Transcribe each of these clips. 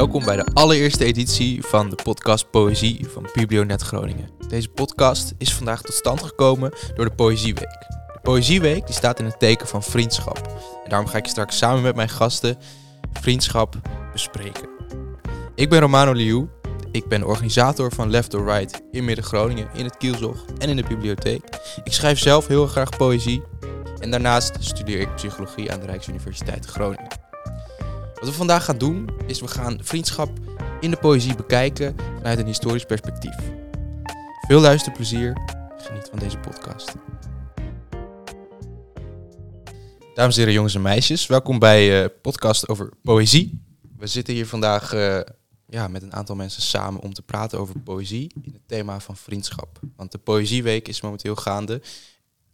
Welkom bij de allereerste editie van de podcast Poëzie van Biblionet Groningen. Deze podcast is vandaag tot stand gekomen door de Poëzieweek. De Poëzieweek die staat in het teken van vriendschap. En daarom ga ik straks samen met mijn gasten vriendschap bespreken. Ik ben Romano Liu. Ik ben organisator van Left or Right in Midden-Groningen, in het Kielzog en in de bibliotheek. Ik schrijf zelf heel graag poëzie en daarnaast studeer ik psychologie aan de Rijksuniversiteit Groningen. Wat we vandaag gaan doen, is we gaan vriendschap in de poëzie bekijken vanuit een historisch perspectief. Veel luisterplezier, geniet van deze podcast. Dames en heren, jongens en meisjes, welkom bij uh, podcast over poëzie. We zitten hier vandaag uh, ja, met een aantal mensen samen om te praten over poëzie in het thema van vriendschap. Want de Poëzieweek is momenteel gaande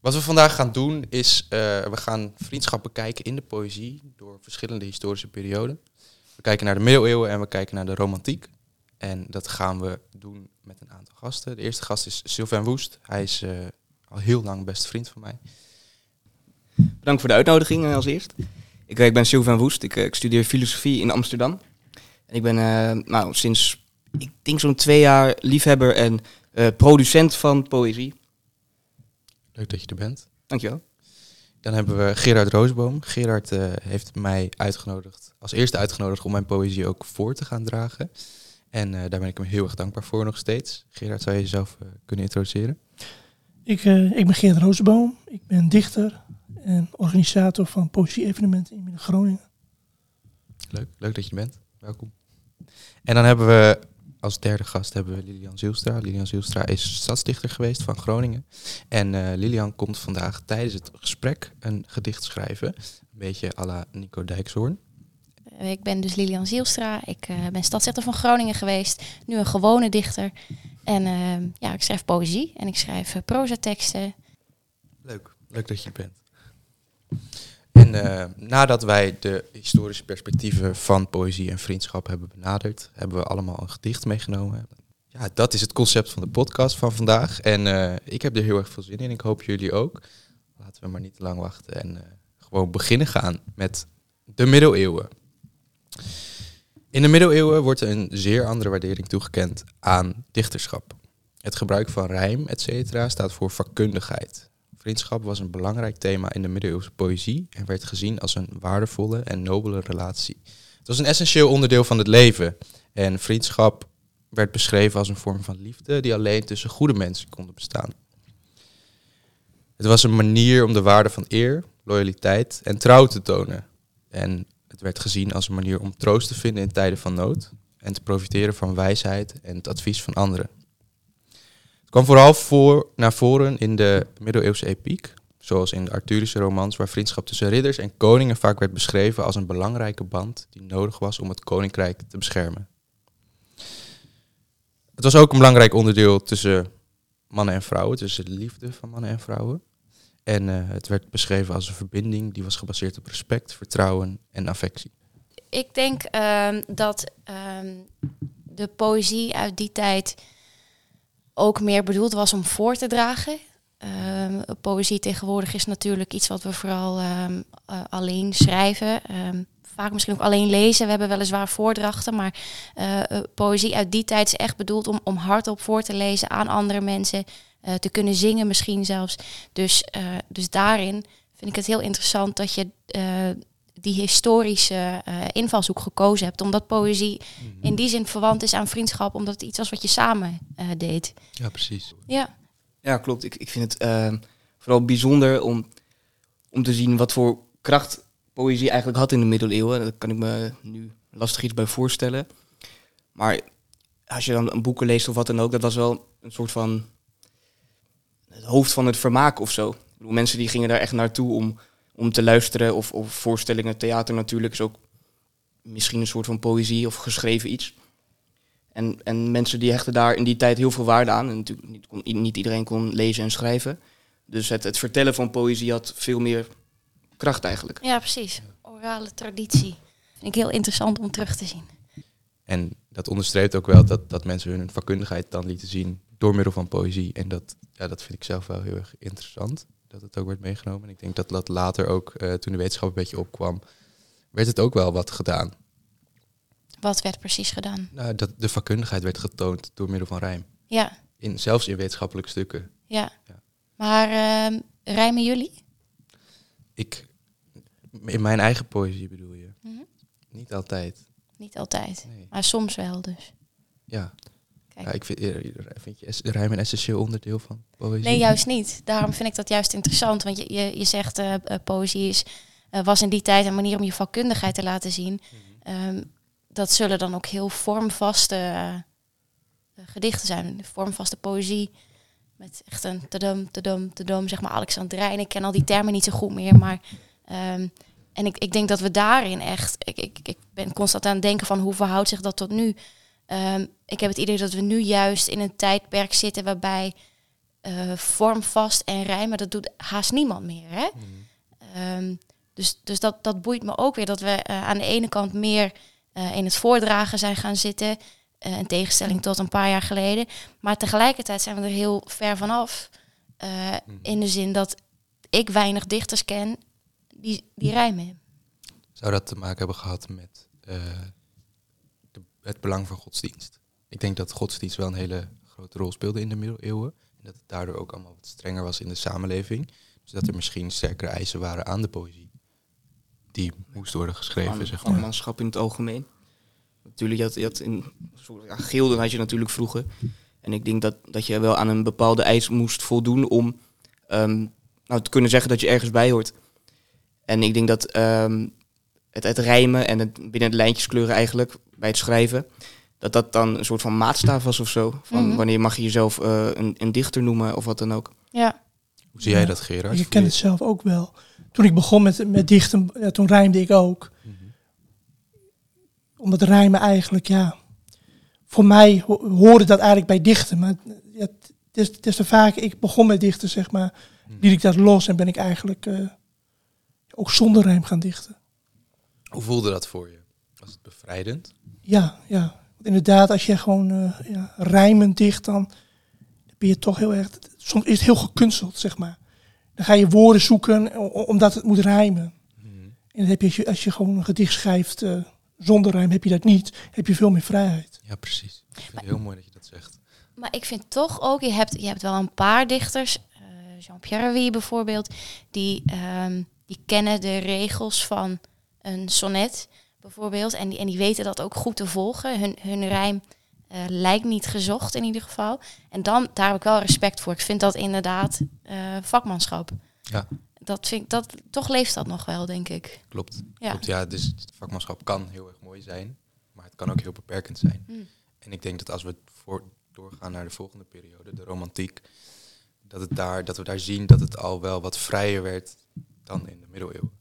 wat we vandaag gaan doen is, uh, we gaan vriendschap bekijken in de poëzie door verschillende historische perioden. We kijken naar de middeleeuwen en we kijken naar de romantiek. En dat gaan we doen met een aantal gasten. De eerste gast is Sylvain Woest. Hij is uh, al heel lang beste vriend van mij. Bedankt voor de uitnodiging uh, als eerst. Ik, ik ben Sylvain Woest. Ik, ik, studeer filosofie in Amsterdam. En ik ben nou, sinds, ik denk zo'n twee jaar liefhebber en producent van poëzie. Leuk dat je er bent. Dankjewel. Dan hebben we Gerard Roosboom. Gerard uh, heeft mij uitgenodigd, als eerste uitgenodigd om mijn poëzie ook voor te gaan dragen. En uh, daar ben ik hem heel erg dankbaar voor nog steeds. Gerard, zou je jezelf uh, kunnen introduceren? Ik, ik ben Gerard Roosboom. Ik ben dichter en organisator van poëzie-evenementen in Midden-Groningen. Leuk, leuk dat je bent. Welkom. En dan hebben we als derde gast hebben we Lilian Zielstra. Lilian Zielstra is stadsdichter geweest van Groningen. En uh, Lilian komt vandaag tijdens het gesprek een gedicht schrijven. Een beetje à la Nico Dijkshoorn. Ik ben dus Lilian Zielstra. Ik uh, ben stadsdichter van Groningen geweest. Nu een gewone dichter. En uh, ja, ik schrijf poëzie en ik schrijf uh, prozateksten. Leuk, leuk dat je bent. En uh, nadat wij de historische perspectieven van poëzie en vriendschap hebben benaderd, hebben we allemaal een gedicht meegenomen. Ja, dat is het concept van de podcast van vandaag. En uh, ik heb er heel erg veel zin in. Ik hoop jullie ook. Laten we maar niet te lang wachten en uh, gewoon beginnen gaan met de middeleeuwen. In de middeleeuwen wordt een zeer andere waardering toegekend aan dichterschap. Het gebruik van rijm, etc. staat voor vakkundigheid. Vriendschap was een belangrijk thema in de middeleeuwse poëzie en werd gezien als een waardevolle en nobele relatie. Het was een essentieel onderdeel van het leven en vriendschap werd beschreven als een vorm van liefde die alleen tussen goede mensen konden bestaan. Het was een manier om de waarde van eer, loyaliteit en trouw te tonen. En het werd gezien als een manier om troost te vinden in tijden van nood en te profiteren van wijsheid en het advies van anderen. Kwam vooral voor, naar voren in de middeleeuwse epiek, zoals in de Arthurische romans, waar vriendschap tussen ridders en koningen vaak werd beschreven als een belangrijke band die nodig was om het koninkrijk te beschermen. Het was ook een belangrijk onderdeel tussen mannen en vrouwen, tussen de liefde van mannen en vrouwen. En uh, het werd beschreven als een verbinding die was gebaseerd op respect, vertrouwen en affectie. Ik denk uh, dat uh, de poëzie uit die tijd ook meer bedoeld was om voor te dragen. Um, poëzie tegenwoordig is natuurlijk iets wat we vooral um, uh, alleen schrijven. Um, vaak misschien ook alleen lezen. We hebben weliswaar voordrachten, maar uh, poëzie uit die tijd is echt bedoeld om, om hardop voor te lezen aan andere mensen. Te kunnen zingen misschien zelfs. Dus, dus daarin vind ik het heel interessant dat je die historische uh, invalshoek gekozen hebt. Omdat poëzie mm -hmm. in die zin verwant is aan vriendschap, omdat het iets was wat je samen uh, deed. Ja, precies. Ja, ja klopt. Ik, ik vind het uh, vooral bijzonder om, om te zien wat voor kracht poëzie eigenlijk had in de middeleeuwen. Daar kan ik me nu lastig iets bij voorstellen. Maar als je dan een boeken leest of wat dan ook, dat was wel een soort van het hoofd van het vermaak of zo. Ik bedoel, mensen die gingen daar echt naartoe om om te luisteren. Of, of voorstellingen, theater natuurlijk is ook misschien een soort van poëzie of geschreven iets. En, en mensen die hechten daar in die tijd heel veel waarde aan. En natuurlijk niet, kon, niet iedereen kon lezen en schrijven. Dus het, het vertellen van poëzie had veel meer kracht eigenlijk. Ja, precies. Orale traditie. Vind ik heel interessant om terug te zien. En dat onderstreept ook wel dat, dat mensen hun vakkundigheid dan lieten zien door middel van poëzie. En dat, ja, dat vind ik zelf wel heel erg interessant dat het ook werd meegenomen. En ik denk dat dat later ook, uh, toen de wetenschap een beetje opkwam, werd het ook wel wat gedaan. Wat werd precies gedaan? Nou, dat de vakkundigheid werd getoond door middel van rijm. Ja, In, zelfs in wetenschappelijke stukken. ja. Ja. Maar ehm, rijmen jullie? Ik, in mijn eigen poëzie bedoel je? Mhm. Niet altijd. Niet altijd, Nee. maar soms wel dus. Ja. Kijk. ja ik vind, eh, vind je rijm een essentieel onderdeel van poëzie? Nee, juist niet. Daarom vind ik dat juist interessant. Want je, je, je zegt, eh eh, poëzie is, eh, was in die tijd een manier om je vakkundigheid te laten zien. Ehm, dat zullen dan ook heel vormvaste eh, eh, gedichten zijn. Vormvaste poëzie. Met echt een tadam, tadam, tadam, zeg maar Alexandrijn. Ik ken al die termen niet zo goed meer, maar... ehm, en ik, ik denk dat we daarin echt... Ik, ik, ik ben constant aan het denken van hoe verhoudt zich dat tot nu. Ehm, ik heb het idee dat we nu juist in een tijdperk zitten waarbij eh, vormvast en rijmen, dat doet haast niemand meer. Hè? Mhm. Ehm, dus dus dat, dat boeit me ook weer dat we eh, aan de ene kant meer eh, in het voordragen zijn gaan zitten, in tegenstelling tot een paar jaar geleden. Maar tegelijkertijd zijn we er heel ver vanaf. Mhm. In de zin dat ik weinig dichters ken die, die rijmen. Zou dat te maken hebben gehad met het belang van godsdienst? Ik denk dat godsdienst wel een hele grote rol speelde in de middeleeuwen. En dat het daardoor ook allemaal wat strenger was in de samenleving. Dus dat er misschien sterkere eisen waren aan de poëzie. Die moest worden geschreven, zeg maar. manschap in het algemeen. Natuurlijk, je had, je had in ja, gilden had je natuurlijk vroeger. En ik denk dat, dat je wel aan een bepaalde eis moest voldoen om ehm, nou, te kunnen zeggen dat je ergens bij hoort. En ik denk dat ehm, het, het rijmen en het binnen de lijntjes kleuren eigenlijk, bij het schrijven, dat dat dan een soort van maatstaaf was of zo. Van Mhm. wanneer mag je jezelf eh, een, een dichter noemen of wat dan ook. Ja, Hoe zie jij Ja. dat, Gerard? Je kent het zelf ook wel. Toen ik begon met, met dichten, ja, toen rijmde ik ook. Mhm. Omdat rijmen eigenlijk, ja... Voor mij ho- hoorde dat eigenlijk bij dichten. Maar ja, het is, het is te vaak, ik begon met dichten, zeg maar. Mhm. Liet ik dat los en ben ik eigenlijk eh, ook zonder rijm gaan dichten. Hoe voelde dat voor je? Was het bevrijdend? Ja, ja. Want inderdaad, als je gewoon eh ja, rijmend dicht, dan ben je toch heel erg... Soms is het heel gekunsteld, zeg maar. Dan ga je woorden zoeken o- omdat het moet rijmen. Mhm. En dan heb je, als je, als je gewoon een gedicht schrijft eh, zonder rijm, heb je dat niet. Heb je veel meer vrijheid. Ja, precies. Ik vind het heel mooi dat je dat zegt. Maar ik vind toch ook, je hebt, je hebt wel een paar dichters, eh, Jean-Pierre Wie bijvoorbeeld, die, ehm, die kennen de regels van een sonnet bijvoorbeeld. En die, en die weten dat ook goed te volgen. Hun, hun rijm eh, lijkt niet gezocht in ieder geval. En dan, daar heb ik wel respect voor. Ik vind dat inderdaad eh, vakmanschap. Ja. Dat vind ik, dat, toch leeft dat nog wel, denk ik. Klopt. Ja. Klopt, ja, dus het vakmanschap kan heel erg mooi zijn, maar het kan ook heel beperkend zijn. Mm. En ik denk dat als we voor doorgaan naar de volgende periode, de romantiek, dat, het daar, dat we daar zien dat het al wel wat vrijer werd dan in de middeleeuwen.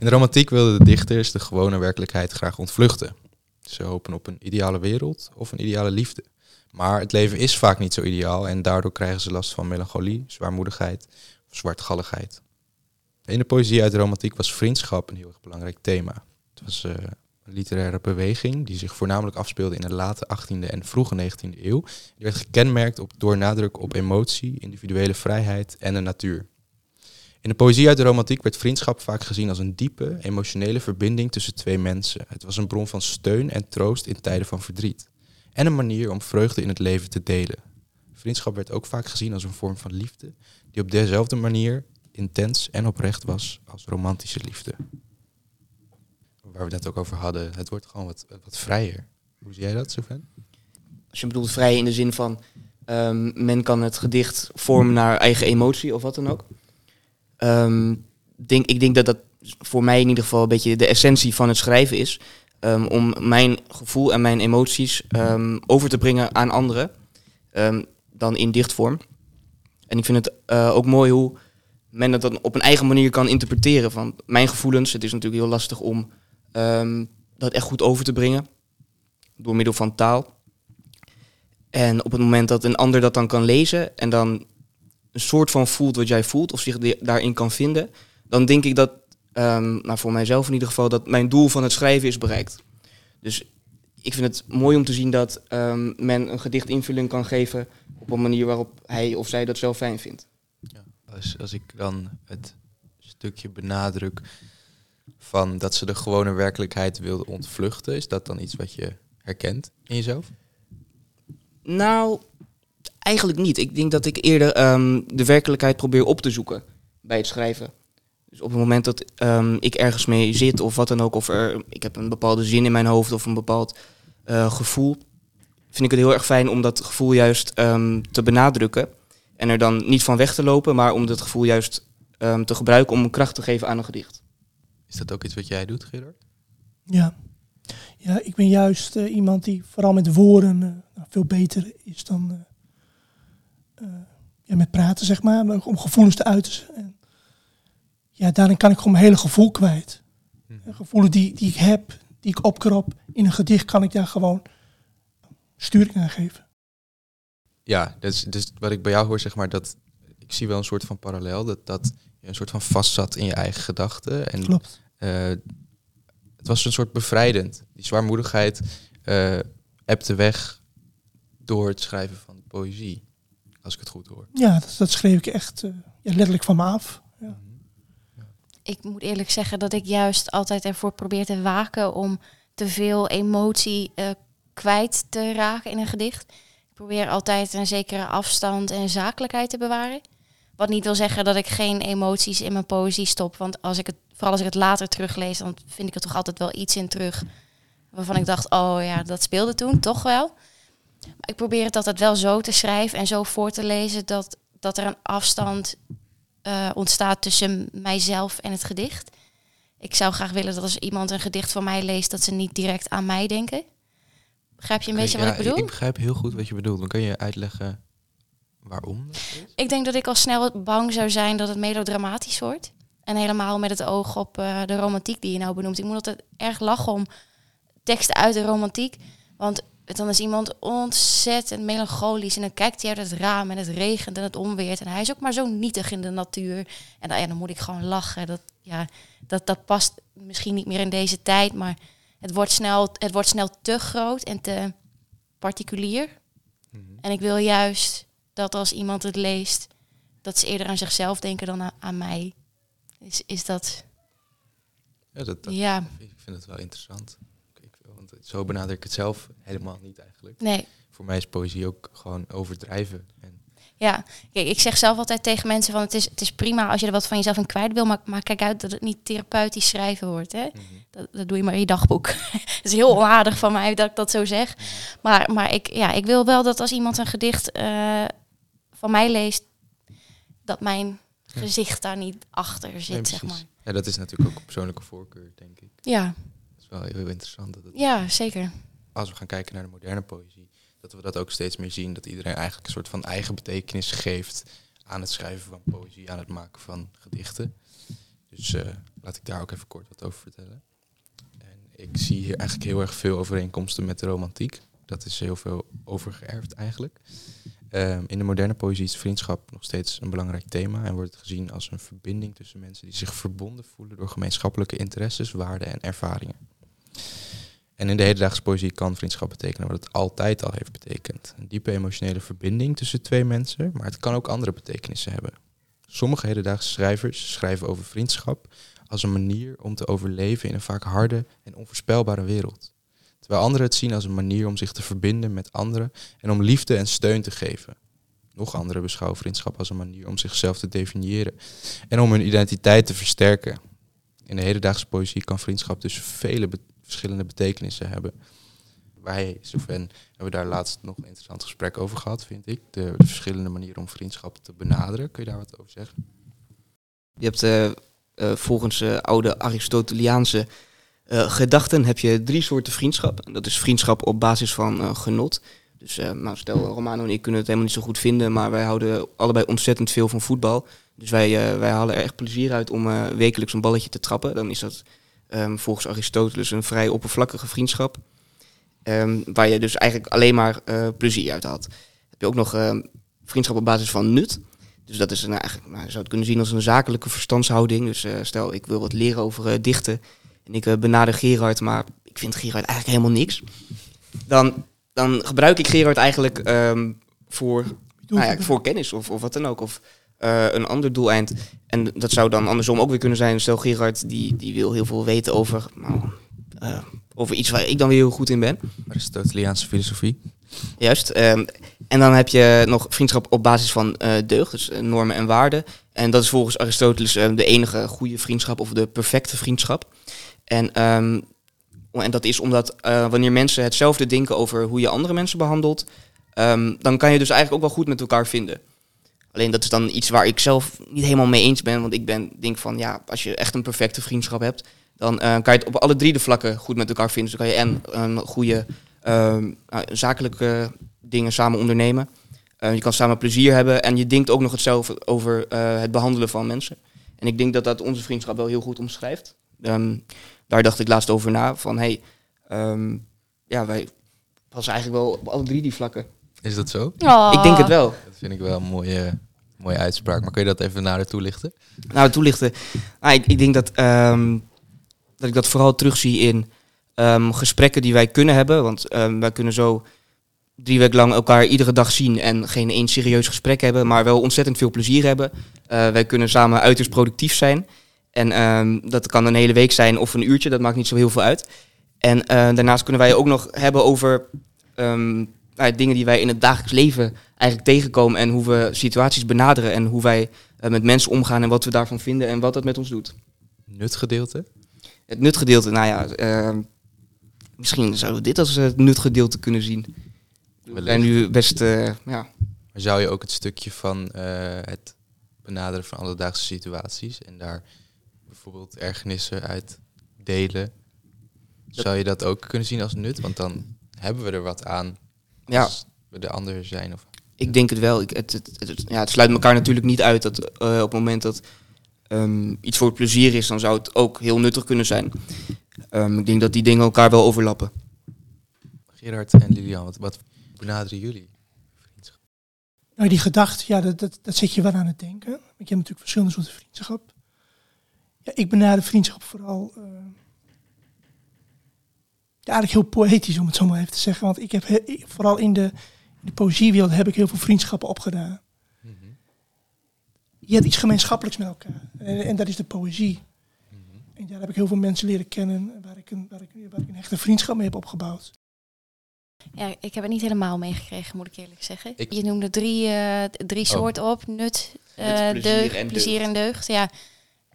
In de romantiek wilden de dichters de gewone werkelijkheid graag ontvluchten. Ze hopen op een ideale wereld of een ideale liefde. Maar het leven is vaak niet zo ideaal en daardoor krijgen ze last van melancholie, zwaarmoedigheid of zwartgalligheid. In de poëzie uit de romantiek was vriendschap een heel erg belangrijk thema. Het was eh, een literaire beweging die zich voornamelijk afspeelde in de late 18e en vroege 19e eeuw. Die werd gekenmerkt op, door nadruk op emotie, individuele vrijheid en de natuur. In de poëzie uit de romantiek werd vriendschap vaak gezien als een diepe, emotionele verbinding tussen twee mensen. Het was een bron van steun en troost in tijden van verdriet. En een manier om vreugde in het leven te delen. Vriendschap werd ook vaak gezien als een vorm van liefde, die op dezelfde manier intens en oprecht was als romantische liefde. Waar we het net ook over hadden, het wordt gewoon wat, wat vrijer. Hoe zie jij dat, Sylvain? Als je bedoelt vrij in de zin van ehm, men kan het gedicht vormen naar eigen emotie of wat dan ook. Ehm, denk, ik denk dat dat voor mij in ieder geval een beetje de essentie van het schrijven is. Ehm, om mijn gevoel en mijn emoties ehm, over te brengen aan anderen. dan in dichtvorm. En ik vind het eh, ook mooi hoe men het dan op een eigen manier kan interpreteren. Van mijn gevoelens, het is natuurlijk heel lastig om dat echt goed over te brengen. Door middel van taal. En op het moment dat een ander dat dan kan lezen en dan een soort van voelt wat jij voelt of zich daarin kan vinden, dan denk ik dat, ehm, nou voor mijzelf in ieder geval, dat mijn doel van het schrijven is bereikt. Dus ik vind het mooi om te zien dat ehm, men een gedicht invulling kan geven op een manier waarop hij of zij dat zelf fijn vindt. Als, als ik dan het stukje benadruk van dat ze de gewone werkelijkheid wilde ontvluchten. Is dat dan iets wat je herkent in jezelf? Nou, eigenlijk niet. Ik denk dat ik eerder ehm, de werkelijkheid probeer op te zoeken bij het schrijven. Dus op het moment dat ehm, ik ergens mee zit of wat dan ook, of er, ik heb een bepaalde zin in mijn hoofd of een bepaald eh, gevoel, vind ik het heel erg fijn om dat gevoel juist ehm, te benadrukken. En er dan niet van weg te lopen, maar om dat gevoel juist ehm, te gebruiken om kracht te geven aan een gedicht. Is dat ook iets wat jij doet, Gerard? Ja. Ja, ik ben juist eh, iemand die vooral met woorden eh, nou, veel beter is dan ja, met praten, zeg maar. om gevoelens te uiten. En ja, daarin kan ik gewoon mijn hele gevoel kwijt. En gevoelens die, die ik heb, die ik opkrop in een gedicht, kan ik daar gewoon sturing aan geven. Ja, dus, dus wat ik bij jou hoor, zeg maar, dat ik zie wel een soort van parallel. Dat, dat je een soort van vast zat in je eigen gedachten. En Klopt. eh, het was een soort bevrijdend. Die zwaarmoedigheid eh ebte weg door het schrijven van poëzie. Als ik het goed hoor. Ja, dat, dat schreef ik echt eh, ja, letterlijk van me af. Ja. ik moet eerlijk zeggen dat ik juist altijd ervoor probeer te waken om te veel emotie eh, kwijt te raken in een gedicht. Ik probeer altijd een zekere afstand en zakelijkheid te bewaren. Wat niet wil zeggen dat ik geen emoties in mijn poëzie stop. Want als ik het, vooral als ik het later teruglees, dan vind ik er toch altijd wel iets in terug. Waarvan ik dacht, oh ja, dat speelde toen toch wel. Ik probeer het altijd wel zo te schrijven en zo voor te lezen dat, dat er een afstand eh, ontstaat tussen mijzelf en het gedicht. Ik zou graag willen dat als iemand een gedicht van mij leest, dat ze niet direct aan mij denken. Begrijp je een beetje Ja, wat ik bedoel? Ik begrijp heel goed wat je bedoelt. Dan kan je uitleggen waarom? Ik denk dat ik al snel bang zou zijn dat het melodramatisch wordt. En helemaal met het oog op eh, de romantiek die je nou benoemt. Ik moet altijd erg lachen om teksten uit de romantiek. Want dan is iemand ontzettend melancholisch. En dan kijkt hij uit het raam en het regent en het onweert. En hij is ook maar zo nietig in de natuur. En dan, ja, dan moet ik gewoon lachen. Dat, ja, dat, dat past misschien niet meer in deze tijd. Maar het wordt snel, het wordt snel te groot en te particulier. Mhm. En ik wil juist dat als iemand het leest, dat ze eerder aan zichzelf denken dan aan, aan mij. Is, is dat, Ja, dat, dat- ja, ik vind het wel interessant. Zo benader ik het zelf helemaal niet eigenlijk. nee. Voor mij is poëzie ook gewoon overdrijven. En Ja, kijk, ik zeg zelf altijd tegen mensen van het is, het is prima als je er wat van jezelf in kwijt wil, maar, maar kijk uit dat het niet therapeutisch schrijven wordt. Hè? Dat, dat doe je maar in je dagboek. Het is heel onaardig van mij dat ik dat zo zeg. Maar, maar ik, ja, ik wil wel dat als iemand een gedicht eh, van mij leest, dat mijn gezicht daar niet achter Nee, zit, zeg maar. Ja, dat is natuurlijk ook een persoonlijke voorkeur, denk ik. Ja, wel heel interessant. Dat het, ja, zeker. Als we gaan kijken naar de moderne poëzie, dat we dat ook steeds meer zien. Dat iedereen eigenlijk een soort van eigen betekenis geeft aan het schrijven van poëzie, aan het maken van gedichten. Dus eh, laat ik daar ook even kort wat over vertellen. En ik zie hier eigenlijk heel erg veel overeenkomsten met de romantiek. Dat is heel veel overgeërfd eigenlijk. Ehm, in de moderne poëzie is vriendschap nog steeds een belangrijk thema en wordt het gezien als een verbinding tussen mensen die zich verbonden voelen door gemeenschappelijke interesses, waarden en ervaringen. En in de hedendaagse poëzie kan vriendschap betekenen wat het altijd al heeft betekend. Een diepe emotionele verbinding tussen twee mensen, maar het kan ook andere betekenissen hebben. Sommige hedendaagse schrijvers schrijven over vriendschap als een manier om te overleven in een vaak harde en onvoorspelbare wereld. Terwijl anderen het zien als een manier om zich te verbinden met anderen en om liefde en steun te geven. Nog anderen beschouwen vriendschap als een manier om zichzelf te definiëren en om hun identiteit te versterken. In de hedendaagse poëzie kan vriendschap dus vele verschillende betekenissen hebben. Wij, Sven, hebben daar laatst nog een interessant gesprek over gehad, vind ik. De, de verschillende manieren om vriendschap te benaderen. Kun je daar wat over zeggen? Je hebt eh, eh, volgens eh, oude Aristoteliaanse gedachten heb je drie soorten vriendschap. En Dat is vriendschap op basis van genot. Dus nou, stel, Romano en ik kunnen het helemaal niet zo goed vinden, maar wij houden allebei ontzettend veel van voetbal. Dus wij, wij halen er echt plezier uit om wekelijks een balletje te trappen. Dan is dat ehm, volgens Aristoteles een vrij oppervlakkige vriendschap. Ehm, waar je dus eigenlijk alleen maar eh, plezier uit haalt. Heb je ook nog ehm, vriendschap op basis van nut. Dus dat is een, eigenlijk, nou, je zou het kunnen zien als een zakelijke verstandshouding. Dus eh, stel, ik wil wat leren over eh, dichten. En ik benader Gerard, maar ik vind Gerard eigenlijk helemaal niks. Dan, dan gebruik ik Gerard eigenlijk voor, nou ja, voor kennis of, of wat dan ook. Of eh, een ander doeleind. En dat zou dan andersom ook weer kunnen zijn. Stel Gerard, die, die wil heel veel weten over, nou, eh, over iets waar ik dan weer heel goed in ben. Aristoteliaanse filosofie. Juist. ehm, en dan heb je nog vriendschap op basis van eh, deugd, dus normen en waarden. En dat is volgens Aristoteles eh, de enige goede vriendschap of de perfecte vriendschap. En, ehm, en dat is omdat wanneer mensen hetzelfde denken over hoe je andere mensen behandelt, ehm, dan kan je dus eigenlijk ook wel goed met elkaar vinden. Alleen dat is dan iets waar ik zelf niet helemaal mee eens ben. Want ik ben, denk van ja, als je echt een perfecte vriendschap hebt, dan eh, kan je het op alle drie de vlakken goed met elkaar vinden. Dus dan kan je en een goede ehm, nou, zakelijke dingen samen ondernemen. Eh, je kan samen plezier hebben en je denkt ook nog hetzelfde over eh, het behandelen van mensen. En ik denk dat dat onze vriendschap wel heel goed omschrijft. Ehm, daar dacht ik laatst over na, van hey, ehm, ja, wij passen eigenlijk wel op alle drie die vlakken. Is dat zo? Oh. Ik denk het wel. Dat vind ik wel een mooie, mooie uitspraak. Maar kun je dat even nader toelichten? Nou, toelichten. Ah, ik, ik denk dat, ehm, dat ik dat vooral terugzie in ehm, gesprekken die wij kunnen hebben. Want ehm, wij kunnen zo drie weken lang elkaar iedere dag zien en geen één serieus gesprek hebben, maar wel ontzettend veel plezier hebben. Eh, wij kunnen samen uiterst productief zijn. En ehm, dat kan een hele week zijn of een uurtje, dat maakt niet zo heel veel uit. En eh, daarnaast kunnen wij ook nog hebben over ehm, nou ja, dingen die wij in het dagelijks leven eigenlijk tegenkomen en hoe we situaties benaderen en hoe wij eh, met mensen omgaan en wat we daarvan vinden en wat dat met ons doet. Nutgedeelte? Het nutgedeelte, nou ja, ehm, misschien zouden we dit als het nutgedeelte kunnen zien. We zijn nu best, eh, ja, Maar zou je ook het stukje van eh, het benaderen van alledaagse situaties en daar bijvoorbeeld ergernissen uit delen, Dat- zou je dat ook kunnen zien als nut? Want dan hebben we er wat aan Ja. als we de ander zijn. Of ik denk het wel. Ik, het, het, het- ja, het sluit elkaar natuurlijk niet uit dat eh, op het moment dat ehm, iets voor het plezier is, dan zou het ook heel nuttig kunnen zijn. Ehm, ik denk dat die dingen elkaar wel overlappen. Gerard en Lilian, wat, wat benaderen jullie? vriendschap? Nou, die gedachte, ja, dat, dat, dat zet je wel aan het denken. Want je hebt natuurlijk verschillende soorten vriendschap. Ja, ik benader vriendschap vooral... eh, ja, eigenlijk heel poëtisch, om het zo maar even te zeggen. Want ik heb he- ik- vooral in de, in de poëziewereld heb ik heel veel vriendschappen opgedaan. Je hebt iets gemeenschappelijks met elkaar. En, en dat is de poëzie. En daar heb ik heel veel mensen leren kennen... waar ik een, waar ik, waar ik een hechte vriendschap mee heb opgebouwd. Ja, ik heb het niet helemaal meegekregen, moet ik eerlijk zeggen. Ik- Je noemde drie, eh, drie soorten op. Nut, eh, plezier deugd, en plezier deugd. en deugd. Ja.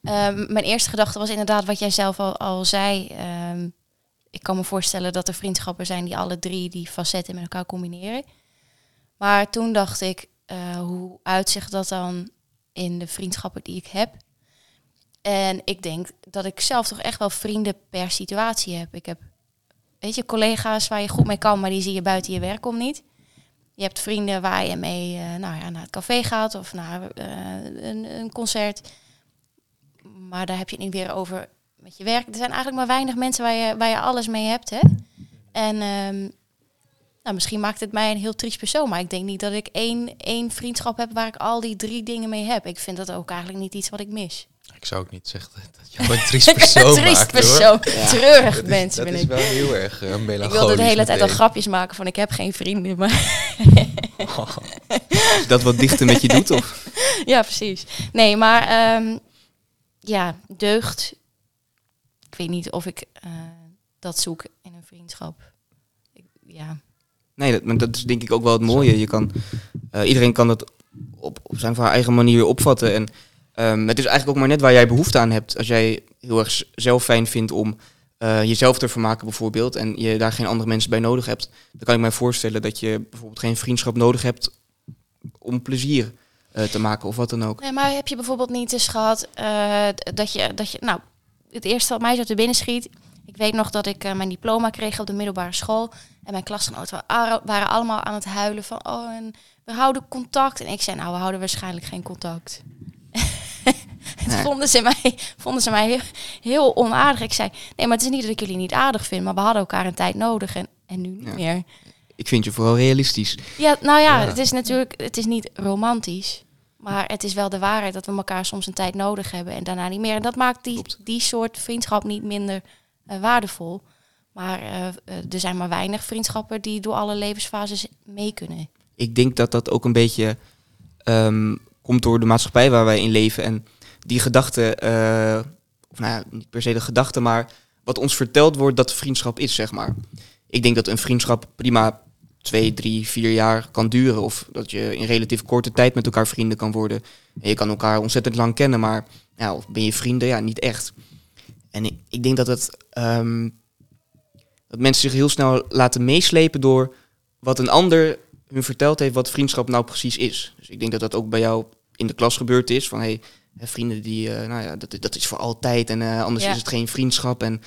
Ehm, mijn eerste gedachte was inderdaad wat jij zelf al, al zei. Ehm, ik kan me voorstellen dat er vriendschappen zijn die alle drie die facetten met elkaar combineren. Maar toen dacht ik, eh, hoe uitzicht dat dan in de vriendschappen die ik heb? En ik denk dat ik zelf toch echt wel vrienden per situatie heb. Ik heb, weet je, collega's waar je goed mee kan, maar die zie je buiten je werk om niet. Je hebt vrienden waar je mee eh, nou ja, naar het café gaat of naar eh, een, een concert. Maar daar heb je het niet weer over met je werk. Er zijn eigenlijk maar weinig mensen waar je, waar je alles mee hebt. Hè? En ehm, nou, misschien maakt het mij een heel triest persoon. Maar ik denk niet dat ik één, één vriendschap heb waar ik al die drie dingen mee heb. Ik vind dat ook eigenlijk niet iets wat ik mis. Ik zou ook niet zeggen dat je een triest persoon triest maakt, hoor. persoon. Treurig Dat is, mensen dat ben is ik. wel heel erg uh, melancholisch. Ik wilde de hele tijd al grapjes maken van ik heb geen vrienden. Maar Als dat wat dichter met je doet, of? ja, precies. Nee, maar ehm, ja, deugd. Ik weet niet of ik eh, dat zoek in een vriendschap. Ik, ja, Nee, dat, maar dat is denk ik ook wel het mooie. Je kan, eh, iedereen kan dat op, op zijn of haar eigen manier opvatten. En ehm, het is eigenlijk ook maar net waar jij behoefte aan hebt. Als jij heel erg zelf fijn vindt om eh, jezelf te vermaken bijvoorbeeld... en je daar geen andere mensen bij nodig hebt... dan kan ik mij voorstellen dat je bijvoorbeeld geen vriendschap nodig hebt... om plezier te maken of wat dan ook. Nee, maar heb je bijvoorbeeld niet eens gehad eh, dat, je, dat je... Nou, het eerste wat mij zo te binnen schiet... Ik weet nog dat ik eh, mijn diploma kreeg op de middelbare school. En mijn klasgenoten wa- waren allemaal aan het huilen van... Oh, en we houden contact. En ik zei, nou, we houden waarschijnlijk geen contact. Nee. vonden ze mij, vonden ze mij heel, heel onaardig. Ik zei, nee, maar het is niet dat ik jullie niet aardig vind... maar we hadden elkaar een tijd nodig en, en nu niet Ja. meer. Ik vind je vooral realistisch. Ja, nou ja, Ja. het is natuurlijk, het is niet romantisch. Maar het is wel de waarheid dat we elkaar soms een tijd nodig hebben en daarna niet meer. En dat maakt die, Klopt. die soort vriendschap niet minder eh, waardevol. Maar eh, eh, er zijn maar weinig vriendschappen die door alle levensfases mee kunnen. ik denk dat dat ook een beetje ehm, komt door de maatschappij waar wij in leven. En die gedachte, of nou ja, niet per se de gedachte, maar wat ons verteld wordt dat vriendschap is, zeg maar. Ik denk dat een vriendschap prima twee, drie, vier jaar kan duren. Of dat je in relatief korte tijd met elkaar vrienden kan worden. En je kan elkaar ontzettend lang kennen, maar ja, of ben je vrienden? Ja, niet echt. En ik, ik denk dat het ehm, dat mensen zich heel snel laten meeslepen door wat een ander hun verteld heeft wat vriendschap nou precies is. Dus ik denk dat dat ook bij jou in de klas gebeurd is. Van hey, vrienden die, eh, nou ja, dat, dat is voor altijd en eh, anders Ja. is het geen vriendschap. En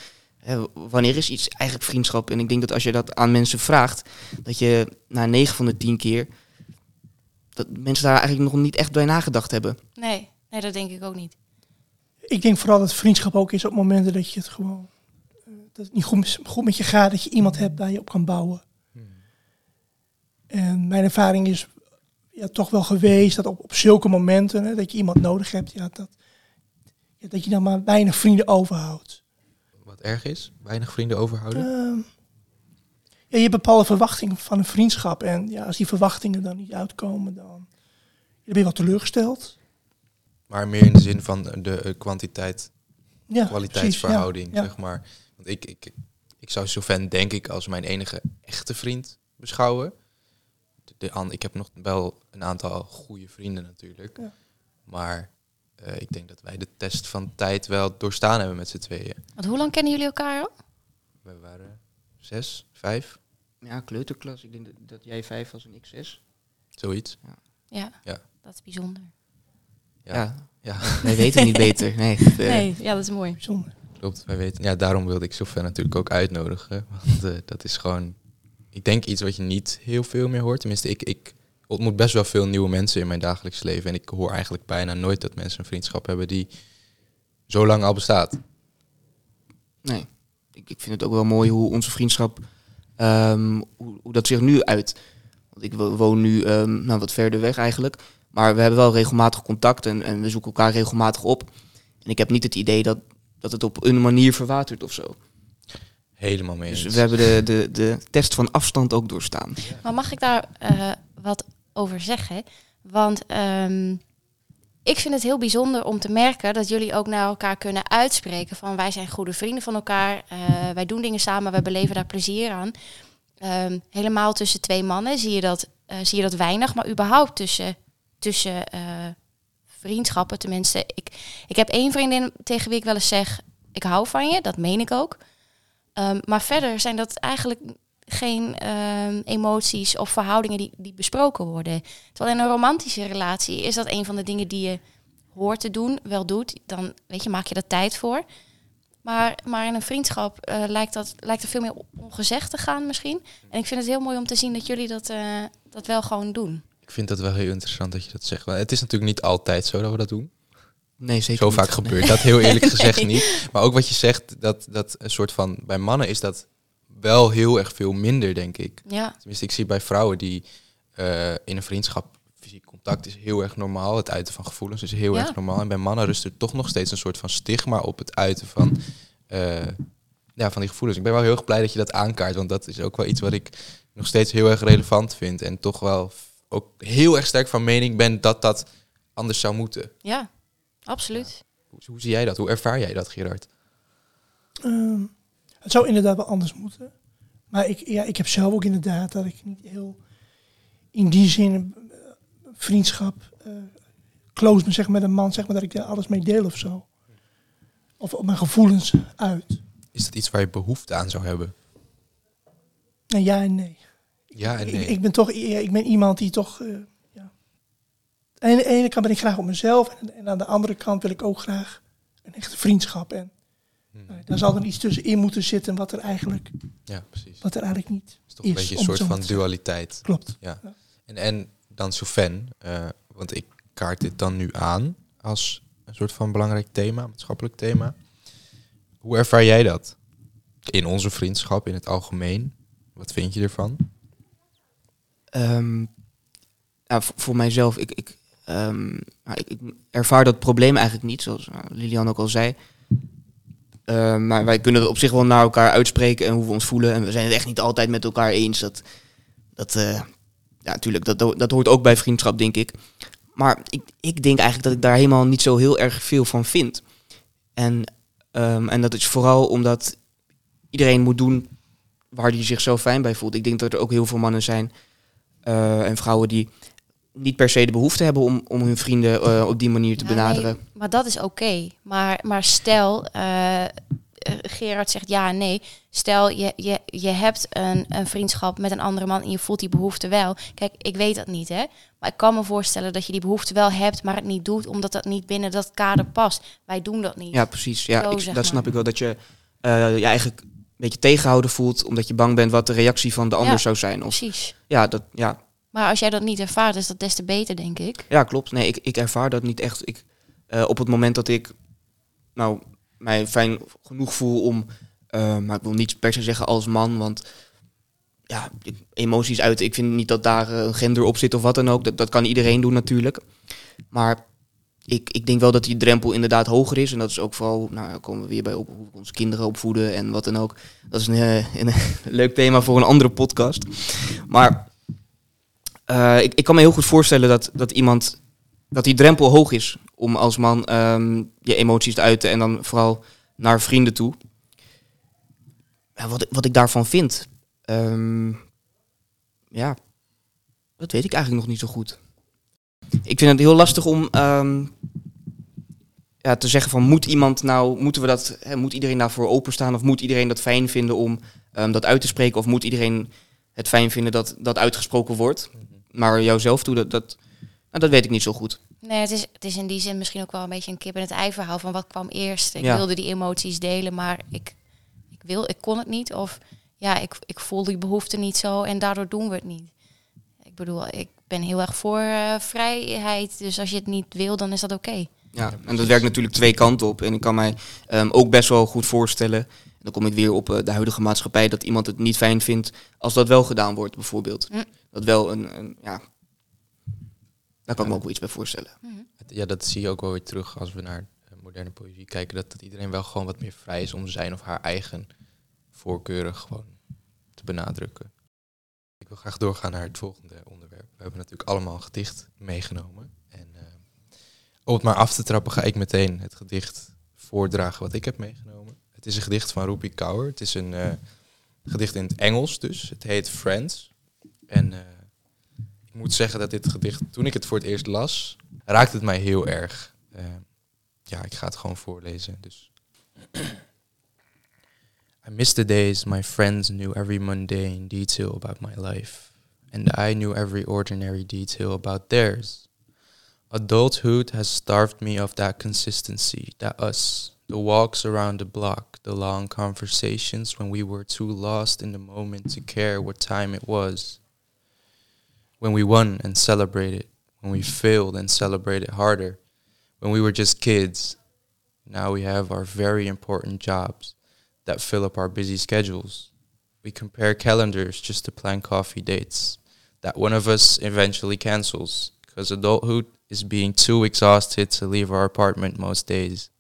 hè, wanneer is iets eigenlijk vriendschap? En ik denk dat als je dat aan mensen vraagt, dat je na 9 van de 10 keer, dat mensen daar eigenlijk nog niet echt bij nagedacht hebben. Nee, nee, dat denk ik ook niet. Ik denk vooral dat vriendschap ook is op momenten dat je het gewoon eh, dat het niet goed, goed met je gaat, dat je iemand hebt waar je op kan bouwen. En mijn ervaring is ja, toch wel geweest dat op, op zulke momenten hè, dat je iemand nodig hebt, ja, dat, ja, dat je dan maar weinig vrienden overhoudt. Erg is, weinig vrienden overhouden. Ehm, ja, je hebt bepaalde verwachtingen van een vriendschap. En ja, als die verwachtingen dan niet uitkomen, dan, ben je wel teleurgesteld. Maar meer in de zin van de eh, kwantiteit Ja, kwaliteitsverhouding, precies, ja, ja. zeg maar. Want ik, ik, ik zou Sylvain denk ik als mijn enige echte vriend beschouwen. De, de an- ik heb nog wel een aantal goede vrienden natuurlijk. Ja. Maar eh, ik denk dat wij de test van tijd wel doorstaan hebben met z'n tweeën. Want hoe lang kennen jullie elkaar al? We waren zes, vijf, Ja, kleuterklas. Ik denk dat, dat jij vijf was en ik zes. zoiets. Ja, Ja. dat is bijzonder. Ja, Ja, ja. wij weten niet beter. Nee, Nee, ja, dat is mooi. Bijzonder. klopt. Wij weten. Ja, daarom wilde ik Sylvain natuurlijk ook uitnodigen. Want eh, dat is gewoon, ik denk iets wat je niet heel veel meer hoort. Tenminste, ik, ik ontmoet best wel veel nieuwe mensen in mijn dagelijks leven. En ik hoor eigenlijk bijna nooit dat mensen een vriendschap hebben die zo lang al bestaat. Nee, ik, ik vind het ook wel mooi hoe onze vriendschap, ehm, hoe, hoe dat zich nu uit. Want ik wo- woon nu ehm, nou, wat verder weg eigenlijk. Maar we hebben wel regelmatig contact en, en we zoeken elkaar regelmatig op. En ik heb niet het idee dat, dat het op een manier verwatert of zo. Helemaal mee Dus we hebben de, de, de test van afstand ook doorstaan. Maar mag ik daar eh, wat over zeggen? Want ehm, ik vind het heel bijzonder om te merken dat jullie ook naar elkaar kunnen uitspreken van wij zijn goede vrienden van elkaar, eh, wij doen dingen samen, wij beleven daar plezier aan. Ehm, helemaal tussen twee mannen zie je dat, eh, zie je dat weinig, maar überhaupt tussen, tussen eh, vriendschappen, tenminste. Ik, ik heb één vriendin tegen wie ik wel eens zeg, ik hou van je, dat meen ik ook. Ehm, maar verder zijn dat eigenlijk geen ehm, emoties of verhoudingen die, die besproken worden. Terwijl in een romantische relatie is dat een van de dingen die je hoort te doen, wel doet. Dan weet je, maak je er tijd voor. Maar, maar in een vriendschap eh, lijkt, dat, lijkt er veel meer ongezegd te gaan misschien. En ik vind het heel mooi om te zien dat jullie dat, eh, dat wel gewoon doen. Ik vind dat wel heel interessant dat je dat zegt. Want het is natuurlijk niet altijd zo dat we dat doen. Nee, zeker Zo niet. vaak gebeurt dat heel eerlijk gezegd Nee. niet. Maar ook wat je zegt, dat, dat een soort van... Bij mannen is dat wel heel erg veel minder, denk ik. Ja, Tenminste, ik zie bij vrouwen die eh, in een vriendschap fysiek contact is heel erg normaal. Het uiten van gevoelens is heel Ja. erg normaal. En bij mannen rust er toch nog steeds een soort van stigma op het uiten van, eh, ja, van die gevoelens. Ik ben wel heel erg blij dat je dat aankaart, want dat is ook wel iets wat ik nog steeds heel erg relevant vind. En toch wel ook heel erg sterk van mening ben dat dat anders zou moeten. ja, absoluut. Hoe, hoe zie jij dat? Hoe ervaar jij dat, Gerard? Ehm, het zou inderdaad wel anders moeten. Maar ik, ja, ik heb zelf ook inderdaad dat ik niet heel in die zin eh, vriendschap eh, close me zeg, met een man, zeg maar, dat ik daar alles mee deel of zo. Of op mijn gevoelens uit. Is dat iets waar je behoefte aan zou hebben? En ja en nee. Ja en nee. ik ben toch ja, ik ben iemand die toch. eh, ja. Aan de ene kant ben ik graag op mezelf. En, en aan de andere kant wil ik ook graag een echte vriendschap. En Hmm. nou, daar zal er iets tussenin moeten zitten wat er eigenlijk, Ja, precies. wat er eigenlijk niet Het is toch een is, beetje een soort van dualiteit. klopt. Ja. Ja. En, en dan Soufen, eh, want ik kaart dit dan nu aan als een soort van belangrijk thema, maatschappelijk thema. Hoe ervaar jij dat? In onze vriendschap, in het algemeen. Wat vind je ervan? Ehm, nou, voor, voor mijzelf, ik, ik, ehm, nou, ik, ik ervaar dat probleem eigenlijk niet, zoals nou, Lilian ook al zei. Ehm, maar wij kunnen op zich wel naar elkaar uitspreken en hoe we ons voelen. En we zijn het echt niet altijd met elkaar eens. Dat, dat, eh, ja, natuurlijk, dat, dat hoort ook bij vriendschap, denk ik. Maar ik, ik denk eigenlijk dat ik daar helemaal niet zo heel erg veel van vind. En, ehm, en dat is vooral omdat iedereen moet doen waar hij zich zo fijn bij voelt. Ik denk dat er ook heel veel mannen zijn eh, en vrouwen die niet per se de behoefte hebben om, om hun vrienden eh, op die manier te benaderen. nee, maar dat is oké. Maar, maar stel, eh, Gerard zegt ja en nee. Stel, je, je, je hebt een, een vriendschap met een andere man en je voelt die behoefte wel. Kijk, ik weet dat niet, hè. Maar ik kan me voorstellen dat je die behoefte wel hebt, maar het niet doet, omdat dat niet binnen dat kader past. Wij doen dat niet. Ja, precies. Ja, Zo, ik, dat snap ik wel. Dat je eh, je eigenlijk een beetje tegenhouden voelt, omdat je bang bent wat de reactie van de ander Ja, zou zijn. Of, Precies. ja, dat, ja, Maar als jij dat niet ervaart, is dat des te beter, denk ik. ja, klopt. Nee, ik, ik ervaar dat niet echt. Ik, eh, op het moment dat ik nou, mij fijn genoeg voel om, eh, maar ik wil niet per se zeggen als man, want ja, emoties uiten. Ik vind niet dat daar eh, een gender op zit of wat dan ook. Dat, dat kan iedereen doen natuurlijk. Maar ik, ik denk wel dat die drempel inderdaad hoger is. En dat is ook vooral, nou komen we weer bij op hoe we onze kinderen opvoeden en wat dan ook. Dat is een, eh, een leuk thema voor een andere podcast. Maar eh, ik, kan me heel goed voorstellen dat, dat iemand, dat die drempel hoog is om als man ehm, je emoties te uiten en dan vooral naar vrienden toe. Wat, wat ik daarvan vind, ehm, ja, dat weet ik eigenlijk nog niet zo goed. Ik vind het heel lastig om ehm, ja, te zeggen van moet iemand nou, moeten we dat, hè, moet iedereen daarvoor openstaan of moet iedereen dat fijn vinden om dat uit te spreken of moet iedereen het fijn vinden dat dat uitgesproken wordt. Maar jouzelf toe, dat, dat, nou, dat weet ik niet zo goed. Nee, het is, het is in die zin misschien ook wel een beetje een kip in het ei verhaal van wat kwam eerst. Ik Ja. wilde die emoties delen, maar ik, ik, wil, ik kon het niet. Of ja, ik, ik voel die behoefte niet zo en daardoor doen we het niet. Ik bedoel, ik ben heel erg voor eh, vrijheid. Dus als je het niet wil, dan is dat oké. Ja, en dat werkt natuurlijk twee kanten op. En ik kan mij ehm, ook best wel goed voorstellen, en dan kom ik weer op eh, de huidige maatschappij, dat iemand het niet fijn vindt als dat wel gedaan wordt, bijvoorbeeld. Hm. Dat wel een, een, ja, daar kan ik me ook wel iets bij voorstellen. Ja, dat zie je ook wel weer terug als we naar eh, moderne poëzie kijken. Dat, dat iedereen wel gewoon wat meer vrij is om zijn of haar eigen voorkeuren gewoon te benadrukken. Ik wil graag doorgaan naar het volgende onderwerp. We hebben natuurlijk allemaal een gedicht meegenomen. En eh, om het maar af te trappen ga ik meteen het gedicht voordragen wat ik heb meegenomen. Het is een gedicht van Rupi Kaur. Het is een eh, gedicht in het Engels dus. Het heet Friends. En eh, ik moet zeggen dat dit gedicht, toen ik het voor het eerst las, raakte het mij heel erg. Eh, ja, ik ga het gewoon voorlezen. Dus. I miss the days my friends knew every mundane detail about my life, and I knew every ordinary detail about theirs. Adulthood has starved me of that consistency, that us, the walks around the block, the long conversations when we were too lost in the moment to care what time it was. When we won and celebrated, when we failed and celebrated harder, when we were just kids. Now we have our very important jobs that fill up our busy schedules. We compare calendars just to plan coffee dates that one of us eventually cancels because adulthood is being too exhausted to leave our apartment most days.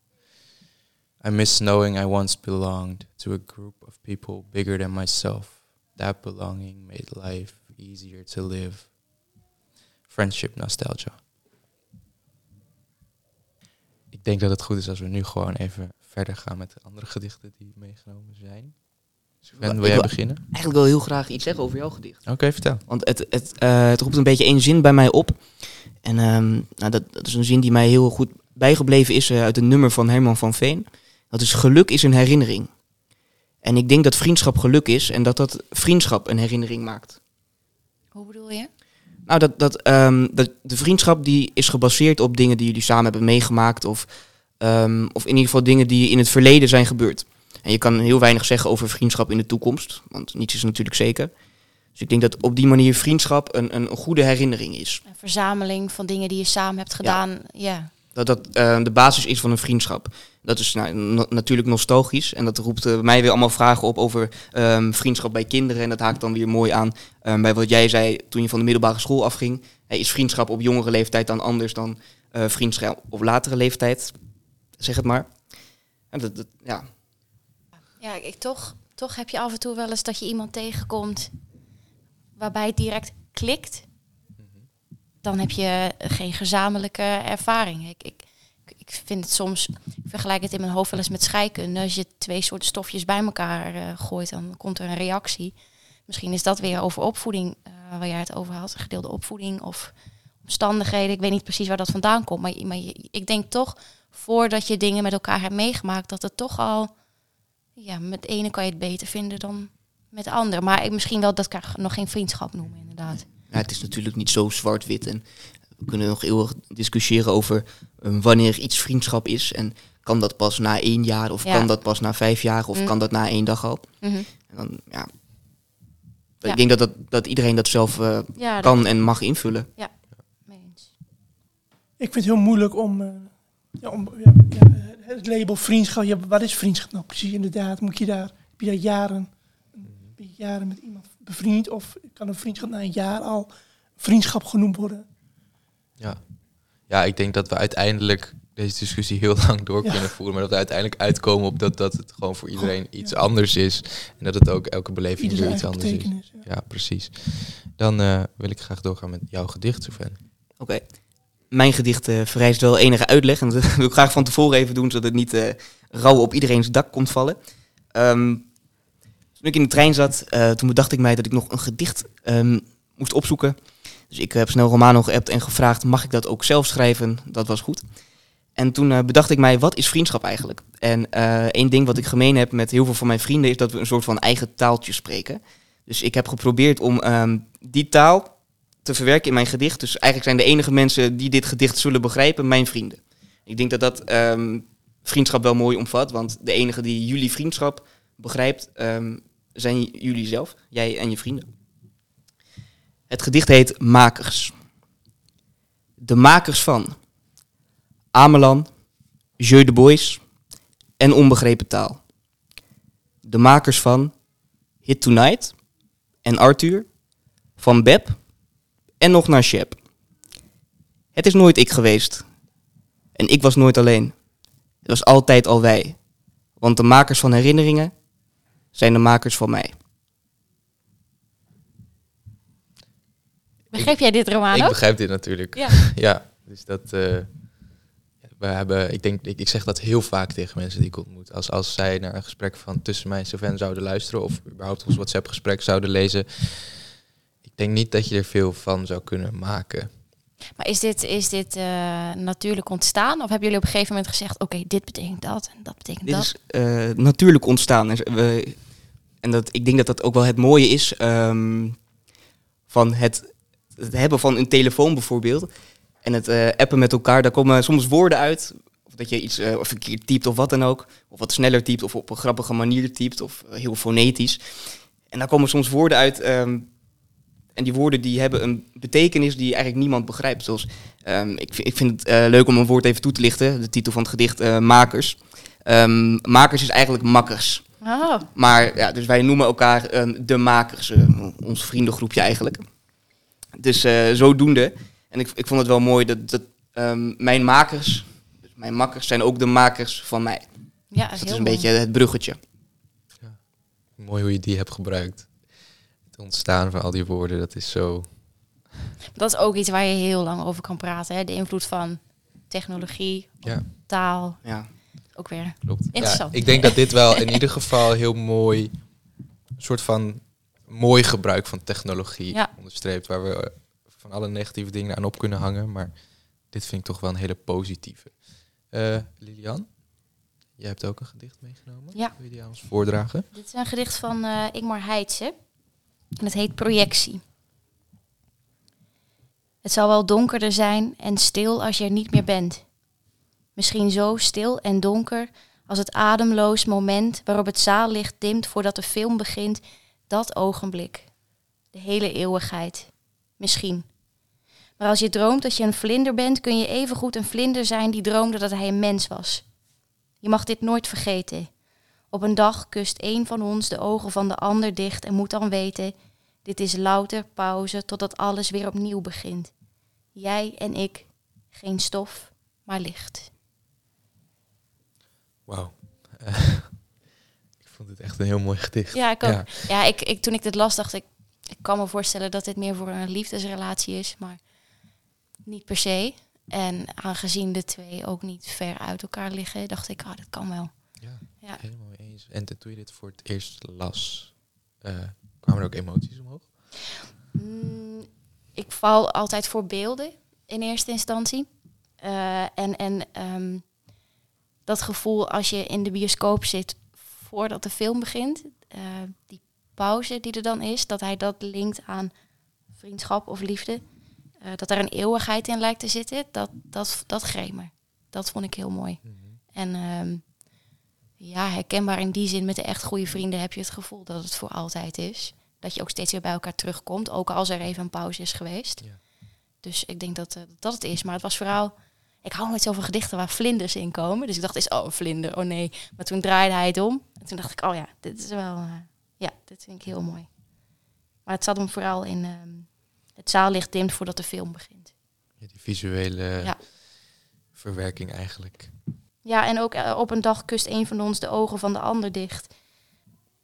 I miss knowing I once belonged to a group of people bigger than myself. That belonging made life easier to live. Friendship nostalgia. Ik denk dat het goed is als we nu gewoon even verder gaan met de andere gedichten die meegenomen zijn. Sven, wil jij wil- beginnen? Eigenlijk wil heel graag iets zeggen over jouw gedicht. Oké, vertel. Want het, het, eh, het roept een beetje één zin bij mij op. En ehm, nou, dat, dat is een zin die mij heel goed bijgebleven is eh, uit een nummer van Herman van Veen. Dat is geluk is een herinnering. En ik denk dat vriendschap geluk is en dat dat vriendschap een herinnering maakt. Hoe bedoel je? Nou, dat, dat, ehm, dat, de vriendschap die is gebaseerd op dingen die jullie samen hebben meegemaakt. Of, ehm, of in ieder geval dingen die in het verleden zijn gebeurd. En je kan heel weinig zeggen over vriendschap in de toekomst. Want niets is natuurlijk zeker. Dus ik denk dat op die manier vriendschap een, een, goede herinnering is. Een verzameling van dingen die je samen hebt gedaan. Ja. Dat dat eh, de basis is van een vriendschap. Dat is nou, na- natuurlijk nostalgisch. En dat roept eh, mij weer allemaal vragen op over ehm, vriendschap bij kinderen. En dat haakt dan weer mooi aan ehm, bij wat jij zei toen je van de middelbare school afging. Is vriendschap op jongere leeftijd dan anders dan eh, vriendschap op latere leeftijd? Zeg het maar. En dat, dat, ja. Ja, ik, toch, toch heb je af en toe wel eens dat je iemand tegenkomt waarbij het direct klikt. Dan heb je geen gezamenlijke ervaring. Ik, ik, ik vind het soms, ik vergelijk het in mijn hoofd wel eens met scheikunde. Als je twee soorten stofjes bij elkaar eh, gooit, dan komt er een reactie. Misschien is dat weer over opvoeding, uh, waar jij het over had, gedeelde opvoeding of omstandigheden. Ik weet niet precies waar dat vandaan komt, maar, maar ik denk toch, voordat je dingen met elkaar hebt meegemaakt, dat het toch al, ja, met de ene kan je het beter vinden dan met de ander. Maar ik, misschien wel, dat ik nog geen vriendschap noemen, inderdaad. Ja, het is natuurlijk niet zo zwart-wit en we kunnen nog eeuwig discussiëren over um, wanneer iets vriendschap is. En kan dat pas na één jaar of kan dat pas na vijf jaar of mm. kan dat na één dag al? Mm -hmm. en dan, ja. Ik denk dat, dat, dat iedereen dat zelf uh, ja, kan en mag invullen. Ja, eens. Ik vind het heel moeilijk om, uh, ja, om het label vriendschap. Ja, wat is vriendschap nou precies inderdaad? Moet je daar, heb je daar jaren, jaren met iemand bevriend? Of kan een vriendschap na een jaar al vriendschap genoemd worden? Ja. ja, ik denk dat we uiteindelijk deze discussie heel lang door kunnen voeren. Maar dat we uiteindelijk uitkomen op dat, dat het gewoon voor iedereen iets anders is. En dat het ook elke beleving weer iets anders is. Ja. precies. Dan uh, wil ik graag doorgaan met jouw gedicht, Sven. Oké. Mijn gedicht uh, vereist wel enige uitleg. En dat wil ik graag van tevoren even doen, zodat het niet uh, rauw op iedereen's dak komt vallen. Um, toen ik in de trein zat, toen bedacht ik mij dat ik nog een gedicht um, moest opzoeken dus ik heb snel Romano geappt en gevraagd, mag ik dat ook zelf schrijven? Dat was goed. En toen uh, bedacht ik mij, wat is vriendschap eigenlijk? En uh, één ding wat ik gemeen heb met heel veel van mijn vrienden is dat we een soort van eigen taaltje spreken. Dus ik heb geprobeerd om um, die taal te verwerken in mijn gedicht. Dus eigenlijk zijn de enige mensen die dit gedicht zullen begrijpen mijn vrienden. Ik denk dat dat um, vriendschap wel mooi omvat, want de enige die jullie vriendschap begrijpt zijn jullie zelf, jij en je vrienden. Het gedicht heet Makers. De makers van Amelan, Jeu de Boys en Onbegrepen Taal. De makers van Hit Tonight en Arthur, van Beb en nog naar Shep. Het is nooit ik geweest. En ik was nooit alleen. Het was altijd al wij. Want de makers van herinneringen zijn de makers van mij. Begrijp jij dit, Romano? Ik begrijp dit natuurlijk. Ja. ja dus dat... Uh, we hebben, ik denk, ik, ik, zeg dat heel vaak tegen mensen die ik ontmoet. Als, als zij naar een gesprek van tussen mij en Sylvain zouden luisteren of überhaupt ons WhatsApp-gesprek zouden lezen, ik denk niet dat je er veel van zou kunnen maken. Maar is dit, is dit uh, natuurlijk ontstaan? Of hebben jullie op een gegeven moment gezegd, oké, dit betekent dat en dat betekent dit dat? is uh, natuurlijk ontstaan. En, we, en dat, ik denk dat dat ook wel het mooie is um, van het hebben van een telefoon bijvoorbeeld en het uh, appen met elkaar, daar komen soms woorden uit. Of dat je iets verkeerd typt of wat dan ook. Of wat sneller typt of op een grappige manier typt of heel fonetisch. En daar komen soms woorden uit. Um, en die woorden die hebben een betekenis die eigenlijk niemand begrijpt. Zoals, um, ik, ik, vind het leuk om een woord even toe te lichten. De titel van het gedicht, makers. Makers is eigenlijk makkers. Oh. Maar ja, dus wij noemen elkaar de makers, ons vriendengroepje eigenlijk. Dus uh, zodoende. En ik, ik vond het wel mooi dat, dat um, mijn makers, dus mijn makkers, zijn ook de makers van mij. Ja, dus dat is een beetje het bruggetje. Ja. Mooi hoe je die hebt gebruikt. Het ontstaan van al die woorden, dat is zo. Dat is ook iets waar je heel lang over kan praten. Hè? De invloed van technologie, ja. taal. Ja. Ook weer Klopt. interessant. Ja, ik denk dat dit wel in ieder geval heel mooi, soort van mooi gebruik van technologie ja. onderstreept, waar we eh, van alle negatieve dingen aan op kunnen hangen. Maar dit vind ik toch wel een hele positieve. Uh, Lilian, jij hebt ook een gedicht meegenomen. Ja. Wil je die aan ons voordragen? Dit is een gedicht van uh, Ingmar Heitse. En het heet Projectie. Het zal wel donkerder zijn en stil als je er niet meer bent. Misschien zo stil en donker als het ademloos moment waarop het zaallicht dimt voordat de film begint dat ogenblik. De hele eeuwigheid. Misschien. Maar als je droomt dat je een vlinder bent, kun je evengoed een vlinder zijn die droomde dat hij een mens was. Je mag dit nooit vergeten. Op een dag kust een van ons de ogen van de ander dicht en moet dan weten: dit is louter pauze totdat alles weer opnieuw begint. Jij en ik, geen stof, maar licht. Wauw. vond het echt een heel mooi gedicht. Ja, ik ook. Ja, ik, ik, toen ik dit las, dacht ik, ik kan me voorstellen dat dit meer voor een liefdesrelatie is. Maar niet per se. En aangezien de twee ook niet ver uit elkaar liggen, dacht ik, ah, dat kan wel. Ja, Ja. helemaal eens. En toen je dit voor het eerst las, eh, kwamen er ook emoties omhoog? Mm, ik val altijd voor beelden in eerste instantie. Eh, en en ehm, dat gevoel als je in de bioscoop zit voordat de film begint, eh, die pauze die er dan is, dat hij dat linkt aan vriendschap of liefde, eh, dat er een eeuwigheid in lijkt te zitten, dat, dat, dat greep me. Dat vond ik heel mooi. En ehm, ja, herkenbaar in die zin met de echt goede vrienden heb je het gevoel dat het voor altijd is. Dat je ook steeds weer bij elkaar terugkomt, ook als er even een pauze is geweest. Ja. Dus ik denk dat eh, dat het is. Maar het was vooral, ik hou nooit zo van gedichten waar vlinders in komen. Dus ik dacht, is oh een vlinder, oh nee. Maar toen draaide hij het om. En toen dacht ik, oh ja, dit is wel, eh, ja, dit vind ik heel mooi. Maar het zat hem vooral in, ehm, het zaallicht dimt voordat de film begint. Ja, die visuele Ja. verwerking eigenlijk. Ja, en ook eh, op een dag kust een van ons de ogen van de ander dicht.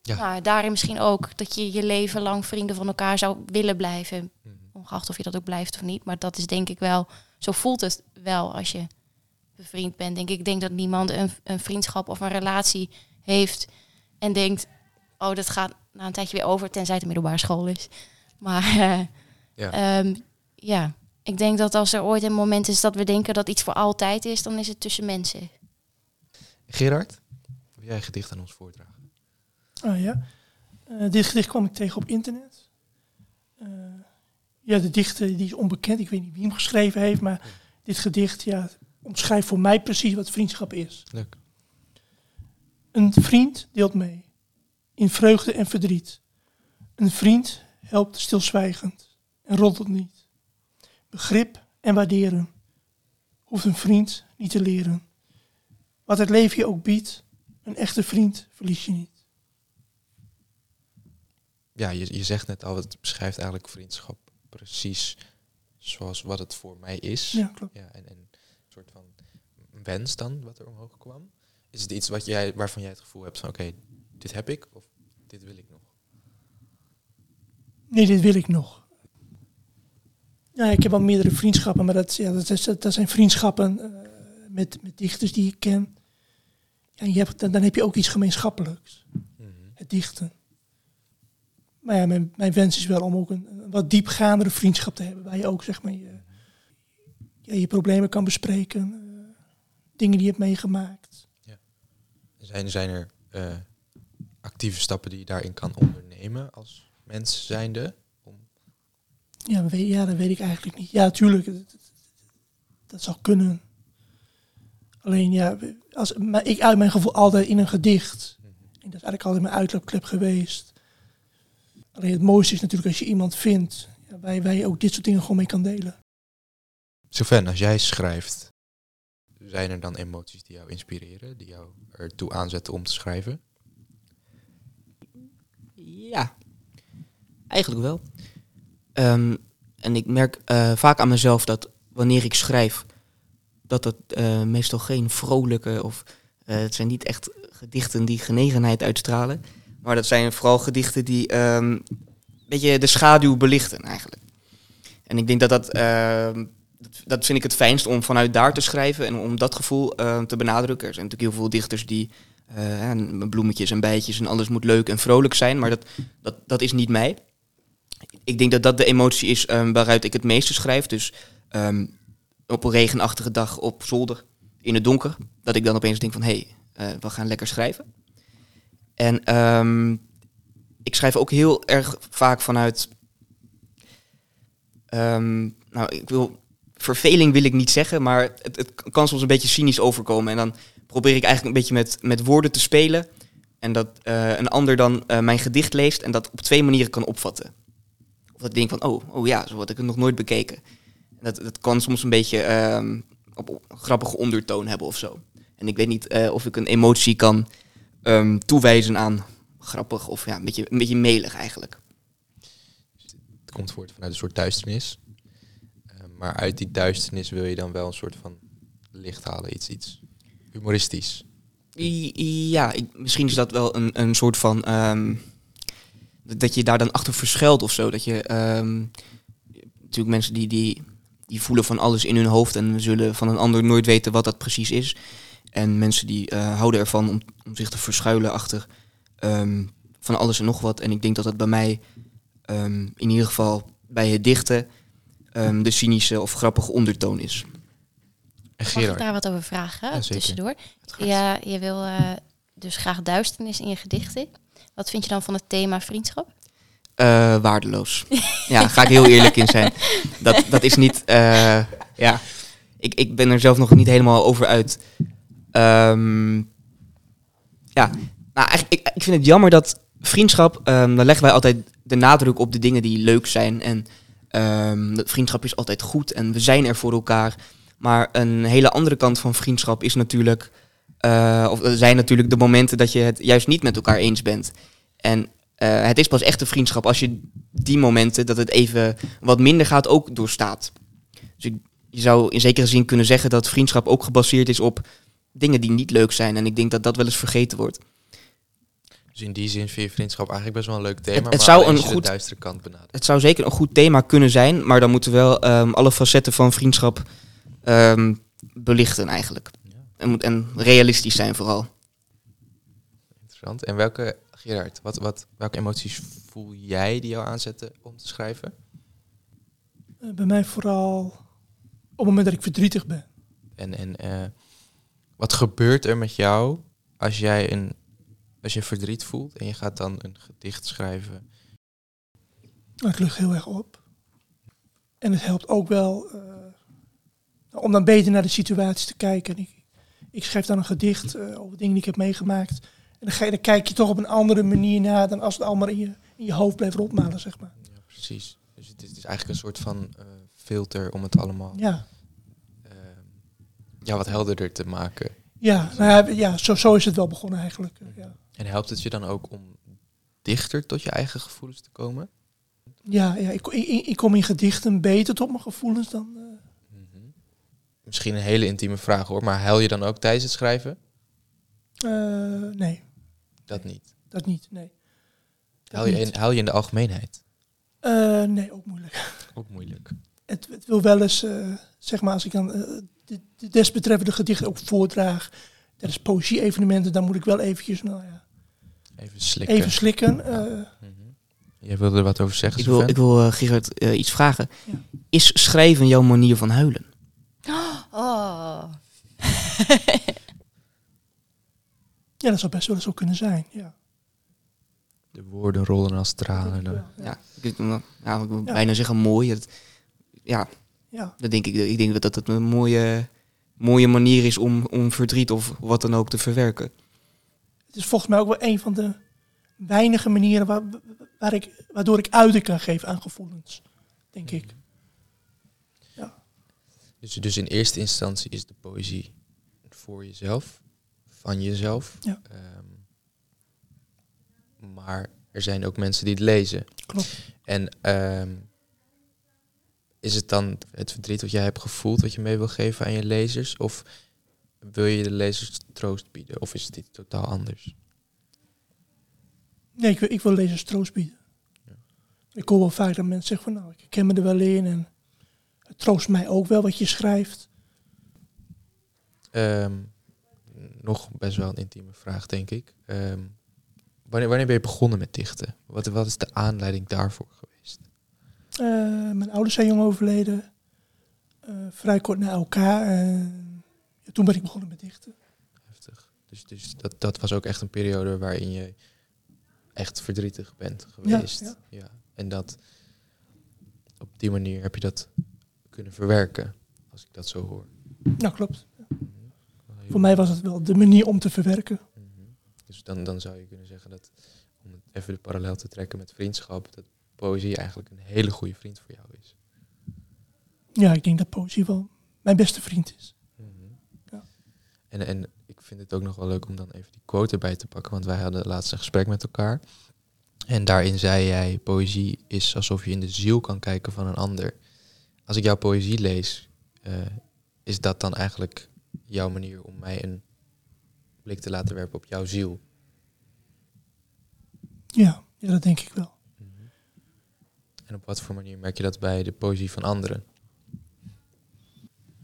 Ja. Nou, daarin misschien ook dat je je leven lang vrienden van elkaar zou willen blijven. Mhm. Ongeacht of je dat ook blijft of niet. Maar dat is denk ik wel, zo voelt het wel als je bevriend bent. Denk ik, ik denk dat niemand een, een vriendschap of een relatie heeft en denkt, oh, dat gaat na een tijdje weer over, tenzij het een middelbare school is. Maar eh, Ja. ehm, ja, ik denk dat als er ooit een moment is dat we denken dat iets voor altijd is, dan is het tussen mensen. Gerard, wil jij een gedicht aan ons voordragen? Ah ja. Eh, dit gedicht kwam ik tegen op internet. Eh, ja, de dichter die is onbekend. Ik weet niet wie hem geschreven heeft, maar dit gedicht ja, omschrijft voor mij precies wat vriendschap is. Leuk. Een vriend deelt mee. In vreugde en verdriet. Een vriend helpt stilzwijgend en roddelt niet. Begrip en waarderen hoeft een vriend niet te leren. Wat het leven je ook biedt, een echte vriend verlies je niet. Ja, je, je zegt net al, het beschrijft eigenlijk vriendschap precies zoals wat het voor mij is. Ja, klopt. Ja, en, en een soort van wens dan, wat er omhoog kwam. Is het iets wat jij, waarvan jij het gevoel hebt van, oké, dit heb ik of dit wil ik nog? Nee, dit wil ik nog. Ja, ik heb al meerdere vriendschappen, maar dat, ja, dat, is, dat zijn vriendschappen eh, met, met dichters die ik ken. En je hebt, dan, dan heb je ook iets gemeenschappelijks, Mhm. het dichten. Maar ja, mijn, mijn wens is wel om ook een, een wat diepgaandere vriendschap te hebben, waar je ook zeg maar je, ja, je problemen kan bespreken, eh, dingen die je hebt meegemaakt. Zijn, zijn er eh, actieve stappen die je daarin kan ondernemen als mens zijnde? Om, Ja, dat weet, ja, dat weet ik eigenlijk niet. Ja, natuurlijk, dat, dat- dat zou kunnen. Alleen ja, als, maar ik uit mijn gevoel altijd in een gedicht. Mhm. En dat is eigenlijk altijd mijn uitloopklep geweest. Alleen het mooiste is natuurlijk als je iemand vindt ja, waar, je, waar je ook dit soort dingen gewoon mee kan delen. Sylvain, als jij schrijft, zijn er dan emoties die jou inspireren, die jou ertoe aanzetten om te schrijven? Ja, eigenlijk wel. Ehm, en ik merk eh, vaak aan mezelf dat wanneer ik schrijf, dat het eh, meestal geen vrolijke of eh, het zijn niet echt gedichten die genegenheid uitstralen, maar dat zijn vooral gedichten die ehm, een beetje de schaduw belichten eigenlijk. En ik denk dat dat, ehm, dat, dat vind ik het fijnst om vanuit daar te schrijven en om dat gevoel ehm, te benadrukken. Er zijn natuurlijk heel veel dichters die en bloemetjes en bijtjes en alles moet leuk en vrolijk zijn, maar dat, dat, dat is niet mij. Ik denk dat dat de emotie is waaruit ik het meeste schrijf. Dus op een regenachtige dag op zolder in het donker, dat ik dan opeens denk van hé, hey, eh, we gaan lekker schrijven. En ehm, ik schrijf ook heel erg vaak vanuit. ehm, nou, ik wil. Verveling wil ik niet zeggen, maar het, het kan soms een beetje cynisch overkomen. En dan probeer ik eigenlijk een beetje met, met woorden te spelen. En dat eh, een ander dan eh, mijn gedicht leest en dat op twee manieren kan opvatten. Of dat ik denk van, oh, oh ja, zo had ik het nog nooit bekeken. En dat, dat kan soms een beetje ehm, op, grappige ondertoon hebben of zo. En ik weet niet eh, of ik een emotie kan ehm, toewijzen aan grappig of ja, een beetje, een beetje melig eigenlijk. Het komt voort vanuit een soort duisternis. Eh, maar uit die duisternis wil je dan wel een soort van licht halen, iets, iets humoristisch. I- Ja, ik, misschien is dat wel een, een soort van. ehm, dat je daar dan achter verschuilt of zo. Dat je. ehm, natuurlijk mensen die, die, die voelen van alles in hun hoofd en zullen van een ander nooit weten wat dat precies is. En mensen die eh, houden ervan om, om zich te verschuilen achter ehm, van alles en nog wat. En ik denk dat dat bij mij ehm, in ieder geval bij het dichten ehm, de cynische of grappige ondertoon is. En Mag ik daar wat over vragen Ja, tussendoor? Ja, je wil eh, dus graag duisternis in je gedichten. Wat vind je dan van het thema vriendschap? Eh, waardeloos. ja, ga ik heel eerlijk in zijn. Dat, dat is niet. eh, ja, ik, ik ben er zelf nog niet helemaal over uit. Ehm, ja, nou, eigenlijk, ik, ik vind het jammer dat vriendschap. ehm daar leggen wij altijd de nadruk op de dingen die leuk zijn. En ehm, vriendschap is altijd goed en we zijn er voor elkaar. Maar een hele andere kant van vriendschap is natuurlijk. eh, of zijn natuurlijk de momenten dat je het juist niet met elkaar eens bent. En eh, het is pas echte vriendschap als je die momenten dat het even wat minder gaat ook doorstaat. Dus ik, je zou in zekere zin kunnen zeggen dat vriendschap ook gebaseerd is op dingen die niet leuk zijn. En ik denk dat dat wel eens vergeten wordt. dus in die zin vind je vriendschap eigenlijk best wel een leuk thema. Het- het maar zou een goed- de duistere kant benadert. Het zou zeker een goed thema kunnen zijn, maar dan moeten we wel ehm, alle facetten van vriendschap ehm, belichten eigenlijk. Ja, En, moet, en realistisch zijn vooral. interessant. En welke, Gerard, wat, wat, welke emoties voel jij die jou aanzetten om te schrijven? Eh, bij mij vooral op het moment dat ik verdrietig ben. En, en eh, wat gebeurt er met jou als jij een, als je verdriet voelt en je gaat dan een gedicht schrijven? Nou, het lucht heel erg op. En het helpt ook wel eh, om dan beter naar de situatie te kijken. En ik, ik schrijf dan een gedicht eh, over dingen die ik heb meegemaakt. En dan, ga je, dan kijk je toch op een andere manier naar dan als het allemaal in je, in je hoofd blijft rondmalen, zeg maar. Ja, precies. Dus het is, het is eigenlijk een soort van eh, filter om het allemaal Ja, ja, wat helderder te maken. ja, nou ja, ja zo, zo is het wel begonnen eigenlijk. eh, ja. En helpt het je dan ook om dichter tot je eigen gevoelens te komen? Ja, ja ik, ik, ik kom in gedichten beter tot mijn gevoelens dan... eh, Mhm. Misschien een hele intieme vraag hoor, maar huil je dan ook tijdens het schrijven? eh, nee, Dat niet. dat niet, nee. Dat Huil je, niet. in, huil je in de algemeenheid? Nee, ook moeilijk. Ook moeilijk. Het, het wil wel eens, zeg maar, als ik dan de, de desbetreffende gedichten ook voordraag tijdens poëzie-evenementen, dan moet ik wel eventjes, nou ja, Even slikken. even slikken. eh, Mhm. Jij wilde er wat over zeggen, Ik wil, Sven? ik wil eh, Gerard eh, iets vragen. Ja. Is schrijven jouw manier van huilen? Oh. ja, dat zou best wel eens zo kunnen zijn. Ja. De woorden rollen als tranen. Ja, ja. Ja, ik, wil Ja. bijna zeggen mooi. Het- ja, ja. dat denk ik. Ik denk dat dat een mooie, mooie manier is om, om verdriet of wat dan ook te verwerken. Het is volgens mij ook wel een van de weinige manieren waar, waar ik, waardoor ik uiting kan geven aan gevoelens, denk ik. Dus, dus in eerste instantie is de poëzie voor jezelf, van jezelf. Ja. Ehm, maar er zijn ook mensen die het lezen. Klopt. En ehm, is het dan het verdriet wat jij hebt gevoeld, wat je mee wil geven aan je lezers? Of wil je de lezers troost bieden? Of is het iets totaal anders? Nee, ik, wil- ik wil lezers troost bieden. Ja. Ik hoor wel vaak dat mensen zeggen van, nou, ik ken me er wel in en het troost mij ook wel wat je schrijft. Ehm, nog best wel een intieme vraag, denk ik. Ehm, wanneer, wanneer ben je begonnen met dichten? Wat, wat is de aanleiding daarvoor mijn ouders zijn jong overleden. Eh, vrij kort na elkaar. En ja, toen ben ik begonnen met dichten. Heftig. Dus, dus dat, dat was ook echt een periode waarin je echt verdrietig bent geweest. ja. Ja. En dat op die manier heb je dat kunnen verwerken, als ik dat zo hoor. Nou, klopt. Heel- Voor mij was het wel de manier om te verwerken. Mhm. Dus dan, dan zou je kunnen zeggen dat, om het even de parallel te trekken met vriendschap, dat poëzie eigenlijk een hele goede vriend voor jou is. Ja, ik denk dat poëzie wel mijn beste vriend is. Mhm. Ja. En, en ik vind het ook nog wel leuk om dan even die quote erbij te pakken, want wij hadden laatst een gesprek met elkaar. En daarin zei jij, poëzie is alsof je in de ziel kan kijken van een ander. Als ik jouw poëzie lees, eh, is dat dan eigenlijk jouw manier om mij een blik te laten werpen op jouw ziel? Ja, ja dat denk ik wel. En op wat voor manier merk je dat bij de poëzie van anderen?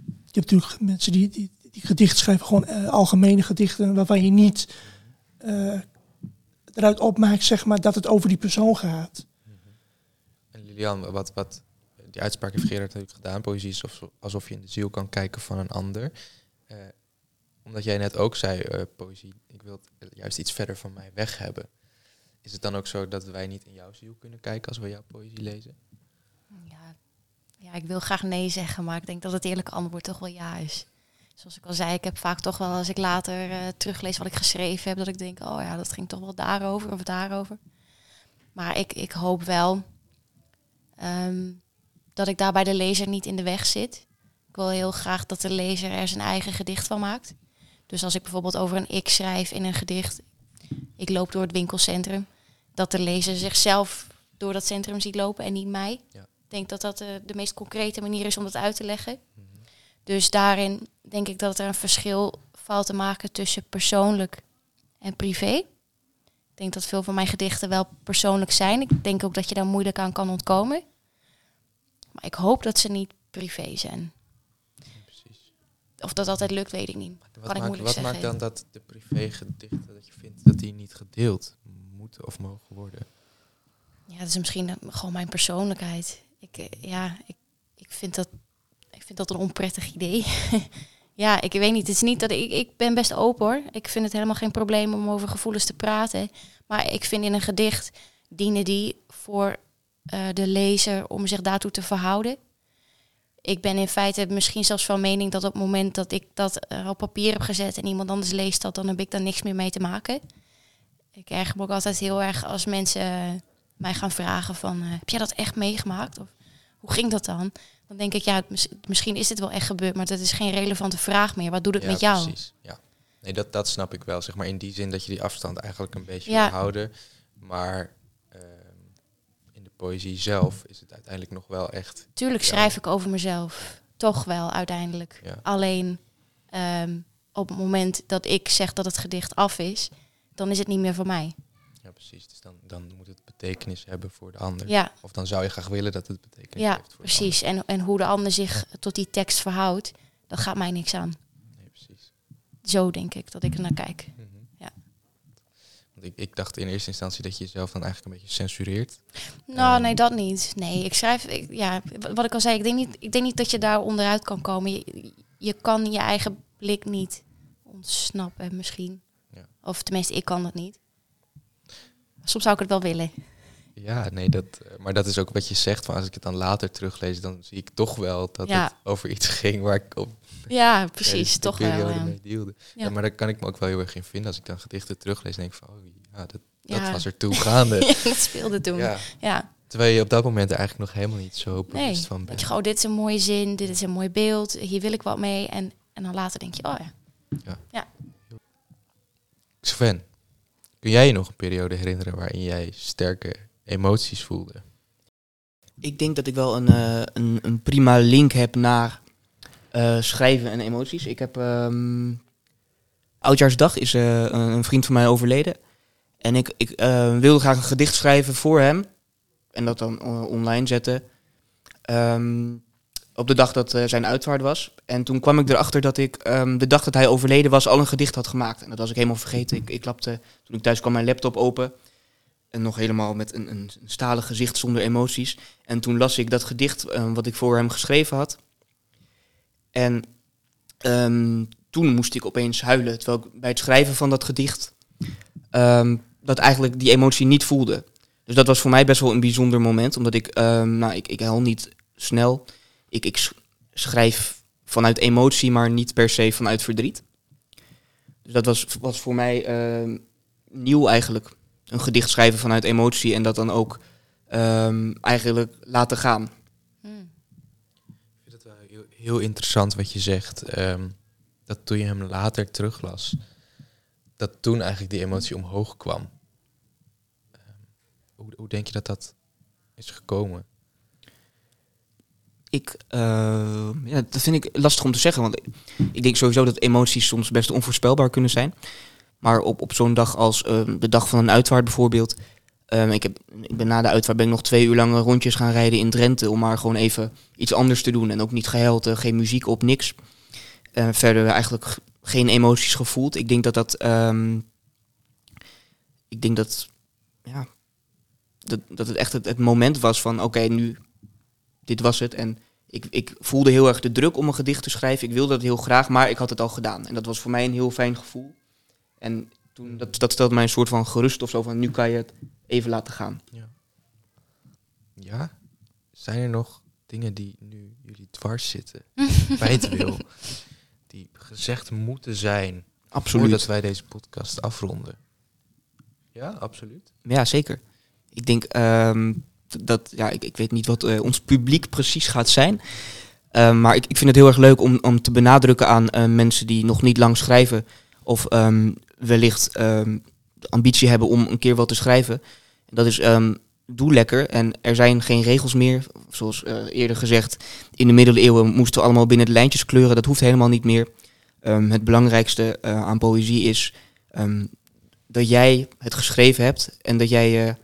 je hebt natuurlijk mensen die, die, die gedichten schrijven, gewoon eh, algemene gedichten, waarvan je niet eh, eruit opmaakt, zeg maar, dat het over die persoon gaat. En Lilian, wat, wat die uitspraak heeft Gerard natuurlijk gedaan. Poëzie is alsof, alsof je in de ziel kan kijken van een ander. Eh, omdat jij net ook zei, poëzie, ik wil juist iets verder van mij weg hebben. Is het dan ook zo dat wij niet in jouw ziel kunnen kijken als we jouw poëzie lezen? Ja, ja, ik wil graag nee zeggen, maar ik denk dat het eerlijke antwoord toch wel ja is. Zoals ik al zei, ik heb vaak toch wel als ik later eh, teruglees wat ik geschreven heb, dat ik denk, oh ja, dat ging toch wel daarover of daarover. Maar ik, ik hoop wel ehm, dat ik daar bij de lezer niet in de weg zit. Ik wil heel graag dat de lezer er zijn eigen gedicht van maakt. Dus als ik bijvoorbeeld over een ik schrijf in een gedicht, ik loop door het winkelcentrum, dat de lezer zichzelf door dat centrum ziet lopen en niet mij. Ja. Ik denk dat dat eh, de meest concrete manier is om dat uit te leggen. Dus daarin denk ik dat er een verschil valt te maken tussen persoonlijk en privé. Ik denk dat veel van mijn gedichten wel persoonlijk zijn. Ik denk ook dat je daar moeilijk aan kan ontkomen. Maar ik hoop dat ze niet privé zijn. Of dat altijd lukt, weet ik niet. Wat, ik maakt, moeilijk wat zeggen. maakt dan dat de privégedichten, dat je vindt dat die niet gedeeld moeten of mogen worden? Ja, dat is misschien gewoon mijn persoonlijkheid. Ik, eh, ja, ik, ik, vind dat, ik vind dat een onprettig idee. ja, ik weet niet. Het is niet dat ik, ik ben best open hoor. Ik vind het helemaal geen probleem om over gevoelens te praten. Maar ik vind in een gedicht dienen die voor eh, de lezer om zich daartoe te verhouden. Ik ben in feite misschien zelfs van mening dat op het moment dat ik dat eh, op papier heb gezet en iemand anders leest dat, dan heb ik daar niks meer mee te maken. Ik erger me ook altijd heel erg als mensen eh, mij gaan vragen van, eh, heb jij dat echt meegemaakt? Of hoe ging dat dan? Dan denk ik, ja, misschien is dit wel echt gebeurd, maar dat is geen relevante vraag meer. Wat doet het ja, met jou? Precies, ja. Nee, dat, dat snap ik wel. Zeg maar in die zin dat je die afstand eigenlijk een beetje Ja. wil houden. Maar poëzie zelf is het uiteindelijk nog wel echt... Tuurlijk schrijf ik over mezelf. Toch wel, uiteindelijk. Ja. Alleen ehm, op het moment dat ik zeg dat het gedicht af is, dan is het niet meer voor mij. Ja, precies. Dus dan, dan moet het betekenis hebben voor de ander. Ja, Of dan zou je graag willen dat het betekenis ja heeft voor precies. En, en hoe de ander zich tot die tekst verhoudt, dat gaat mij niks aan. Nee, precies. Zo denk ik dat ik er naar kijk. Ik, ik dacht in eerste instantie dat je jezelf dan eigenlijk een beetje censureert. Nou, Ehm. nee, dat niet. Nee, ik schrijf, ik, ja, wat ik al zei, ik denk niet, ik denk niet dat je daar onderuit kan komen. Je, je kan je eigen blik niet ontsnappen, misschien. Ja. Of tenminste, ik kan dat niet. Soms zou ik het wel willen. Ja, nee, dat, eh, maar dat is ook wat je zegt. Van als ik het dan later teruglees, dan zie ik toch wel dat Ja. het over iets ging waar ik op Ja, precies, de toch wel. Ja. Ja. Ja. maar daar kan ik me ook wel heel erg in vinden. Als ik dan gedichten teruglees, denk ik van, oh ja, dat, dat Ja. was er toen gaande. Ja, dat speelde toen. Ja. ja. Terwijl je op dat moment er eigenlijk nog helemaal niet zo bewust Nee, van dat bent. je gewoon, dit is een mooie zin, dit is een mooi beeld, hier wil ik wat mee. En, en dan later denk je, oh ja. Sven, kun jij je nog een periode herinneren waarin jij sterke emoties voelde? Ik denk dat ik wel een, eh, een, een prima link heb naar eh, schrijven en emoties. Ik heb ehm, Oudjaarsdag is eh, een vriend van mij overleden. En ik, ik eh, wilde graag een gedicht schrijven voor hem. En dat dan online zetten. Ehm, op de dag dat zijn uitvaart was. En toen kwam ik erachter dat ik ehm, de dag dat hij overleden was al een gedicht had gemaakt. En dat was ik helemaal vergeten. Ik, ik klapte, toen ik thuis kwam, mijn laptop open. En nog helemaal met een, een stalen gezicht zonder emoties. En toen las ik dat gedicht wat ik voor hem geschreven had. En ehm, toen moest ik opeens huilen. Terwijl ik bij het schrijven van dat gedicht ehm, dat eigenlijk die emotie niet voelde. Dus dat was voor mij best wel een bijzonder moment. Omdat ik, ehm, nou, ik, ik niet snel. Ik, ik sch- schrijf vanuit emotie, maar niet per se vanuit verdriet. Dus dat was, was voor mij nieuw eigenlijk. Een gedicht schrijven vanuit emotie en dat dan ook eigenlijk laten gaan. Hmm. Ik vind het wel heel, interessant wat je zegt. ehm, dat toen je hem later teruglas, dat toen eigenlijk die emotie omhoog kwam. Ehm, hoe, hoe denk je dat dat is gekomen? Ik, eh, ja, dat vind ik lastig om te zeggen, want ik denk sowieso dat emoties soms best onvoorspelbaar kunnen zijn. Maar op, op zo'n dag als de dag van een uitvaart bijvoorbeeld. Eh, ik, heb, ik ben na de uitvaart ben ik nog twee uur lang rondjes gaan rijden in Drenthe om maar gewoon even iets anders te doen. En ook niet gehuild, eh, geen muziek op, niks. Eh, verder eigenlijk geen emoties gevoeld. Ik denk dat dat. ehm, ik denk dat. Ja. Dat, dat het echt het, het moment was van: oké, nu. Dit was het. En ik, ik voelde heel erg de druk om een gedicht te schrijven. Ik wilde dat heel graag, maar ik had het al gedaan. En dat was voor mij een heel fijn gevoel. En toen, dat, dat stelde mij een soort van gerust of zo. Van nu kan je het even laten gaan. Ja? Zijn er nog dingen die nu jullie dwars zitten? Kwijt wil? Die gezegd moeten zijn voordat wij deze podcast afronden? Ja, absoluut. Ja, zeker. Ik denk ehm, dat, ja, ik, ik weet niet wat eh, ons publiek precies gaat zijn. Ehm, maar ik, ik vind het heel erg leuk om, om te benadrukken aan eh, mensen die nog niet lang schrijven. Of ehm, wellicht de ambitie hebben om een keer wat te schrijven. Dat is, ehm, doe lekker. En er zijn geen regels meer. Zoals eh, eerder gezegd, in de middeleeuwen moesten we allemaal binnen de lijntjes kleuren. Dat hoeft helemaal niet meer. Ehm, het belangrijkste eh, aan poëzie is ehm, dat jij het geschreven hebt en dat jij eh,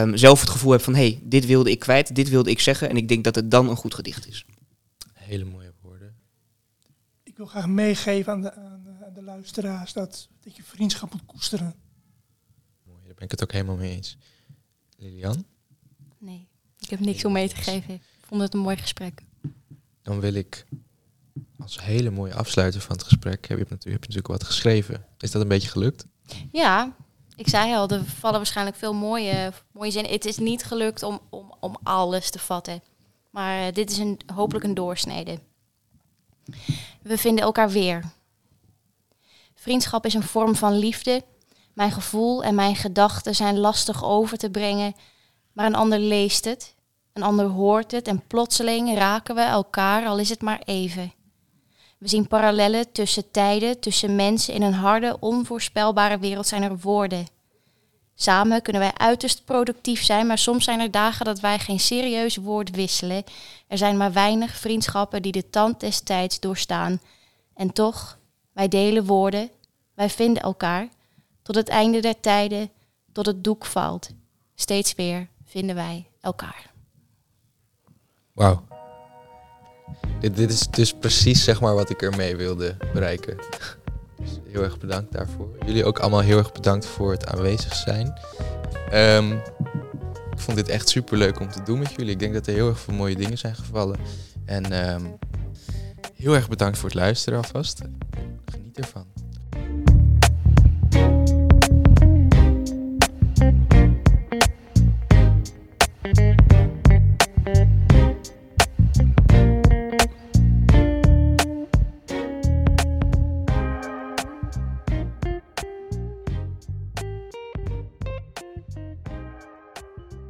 ehm, zelf het gevoel hebt van hé, hey, dit wilde ik kwijt, dit wilde ik zeggen en ik denk dat het dan een goed gedicht is. Hele mooie woorden. Ik wil graag meegeven aan de, aan de, aan de luisteraars dat, dat je vriendschap moet koesteren. Mooi, daar ben ik het ook helemaal mee eens. Lilian, Nee, ik heb niks om mee te geven. Ik vond het een mooi gesprek. dan wil ik als hele mooie afsluiter van het gesprek, heb je, natuurlijk, heb je natuurlijk wat geschreven. Is dat een beetje gelukt? Ja, ik zei al, er vallen waarschijnlijk veel mooie, mooie zinnen. Het is niet gelukt om, om, om alles te vatten. Maar eh, dit is een, hopelijk een doorsnede. We vinden elkaar weer. Vriendschap is een vorm van liefde. Mijn gevoel en mijn gedachten zijn lastig over te brengen. Maar een ander leest het, een ander hoort het en plotseling raken we elkaar, al is het maar even. We zien parallellen tussen tijden, tussen mensen. In een harde, onvoorspelbare wereld zijn er woorden. Samen kunnen wij uiterst productief zijn, maar soms zijn er dagen dat wij geen serieus woord wisselen. Er zijn maar weinig vriendschappen die de tand des tijds doorstaan. En toch, wij delen woorden, wij vinden elkaar. Tot het einde der tijden, tot het doek valt. Steeds weer vinden wij elkaar. Wauw. Dit, dit is dus precies zeg maar wat ik ermee wilde bereiken. Dus heel erg bedankt daarvoor. Jullie ook allemaal heel erg bedankt voor het aanwezig zijn. Ehm, ik vond dit echt super leuk om te doen met jullie. Ik denk dat er heel erg veel mooie dingen zijn gevallen. En ehm, heel erg bedankt voor het luisteren alvast. Geniet ervan.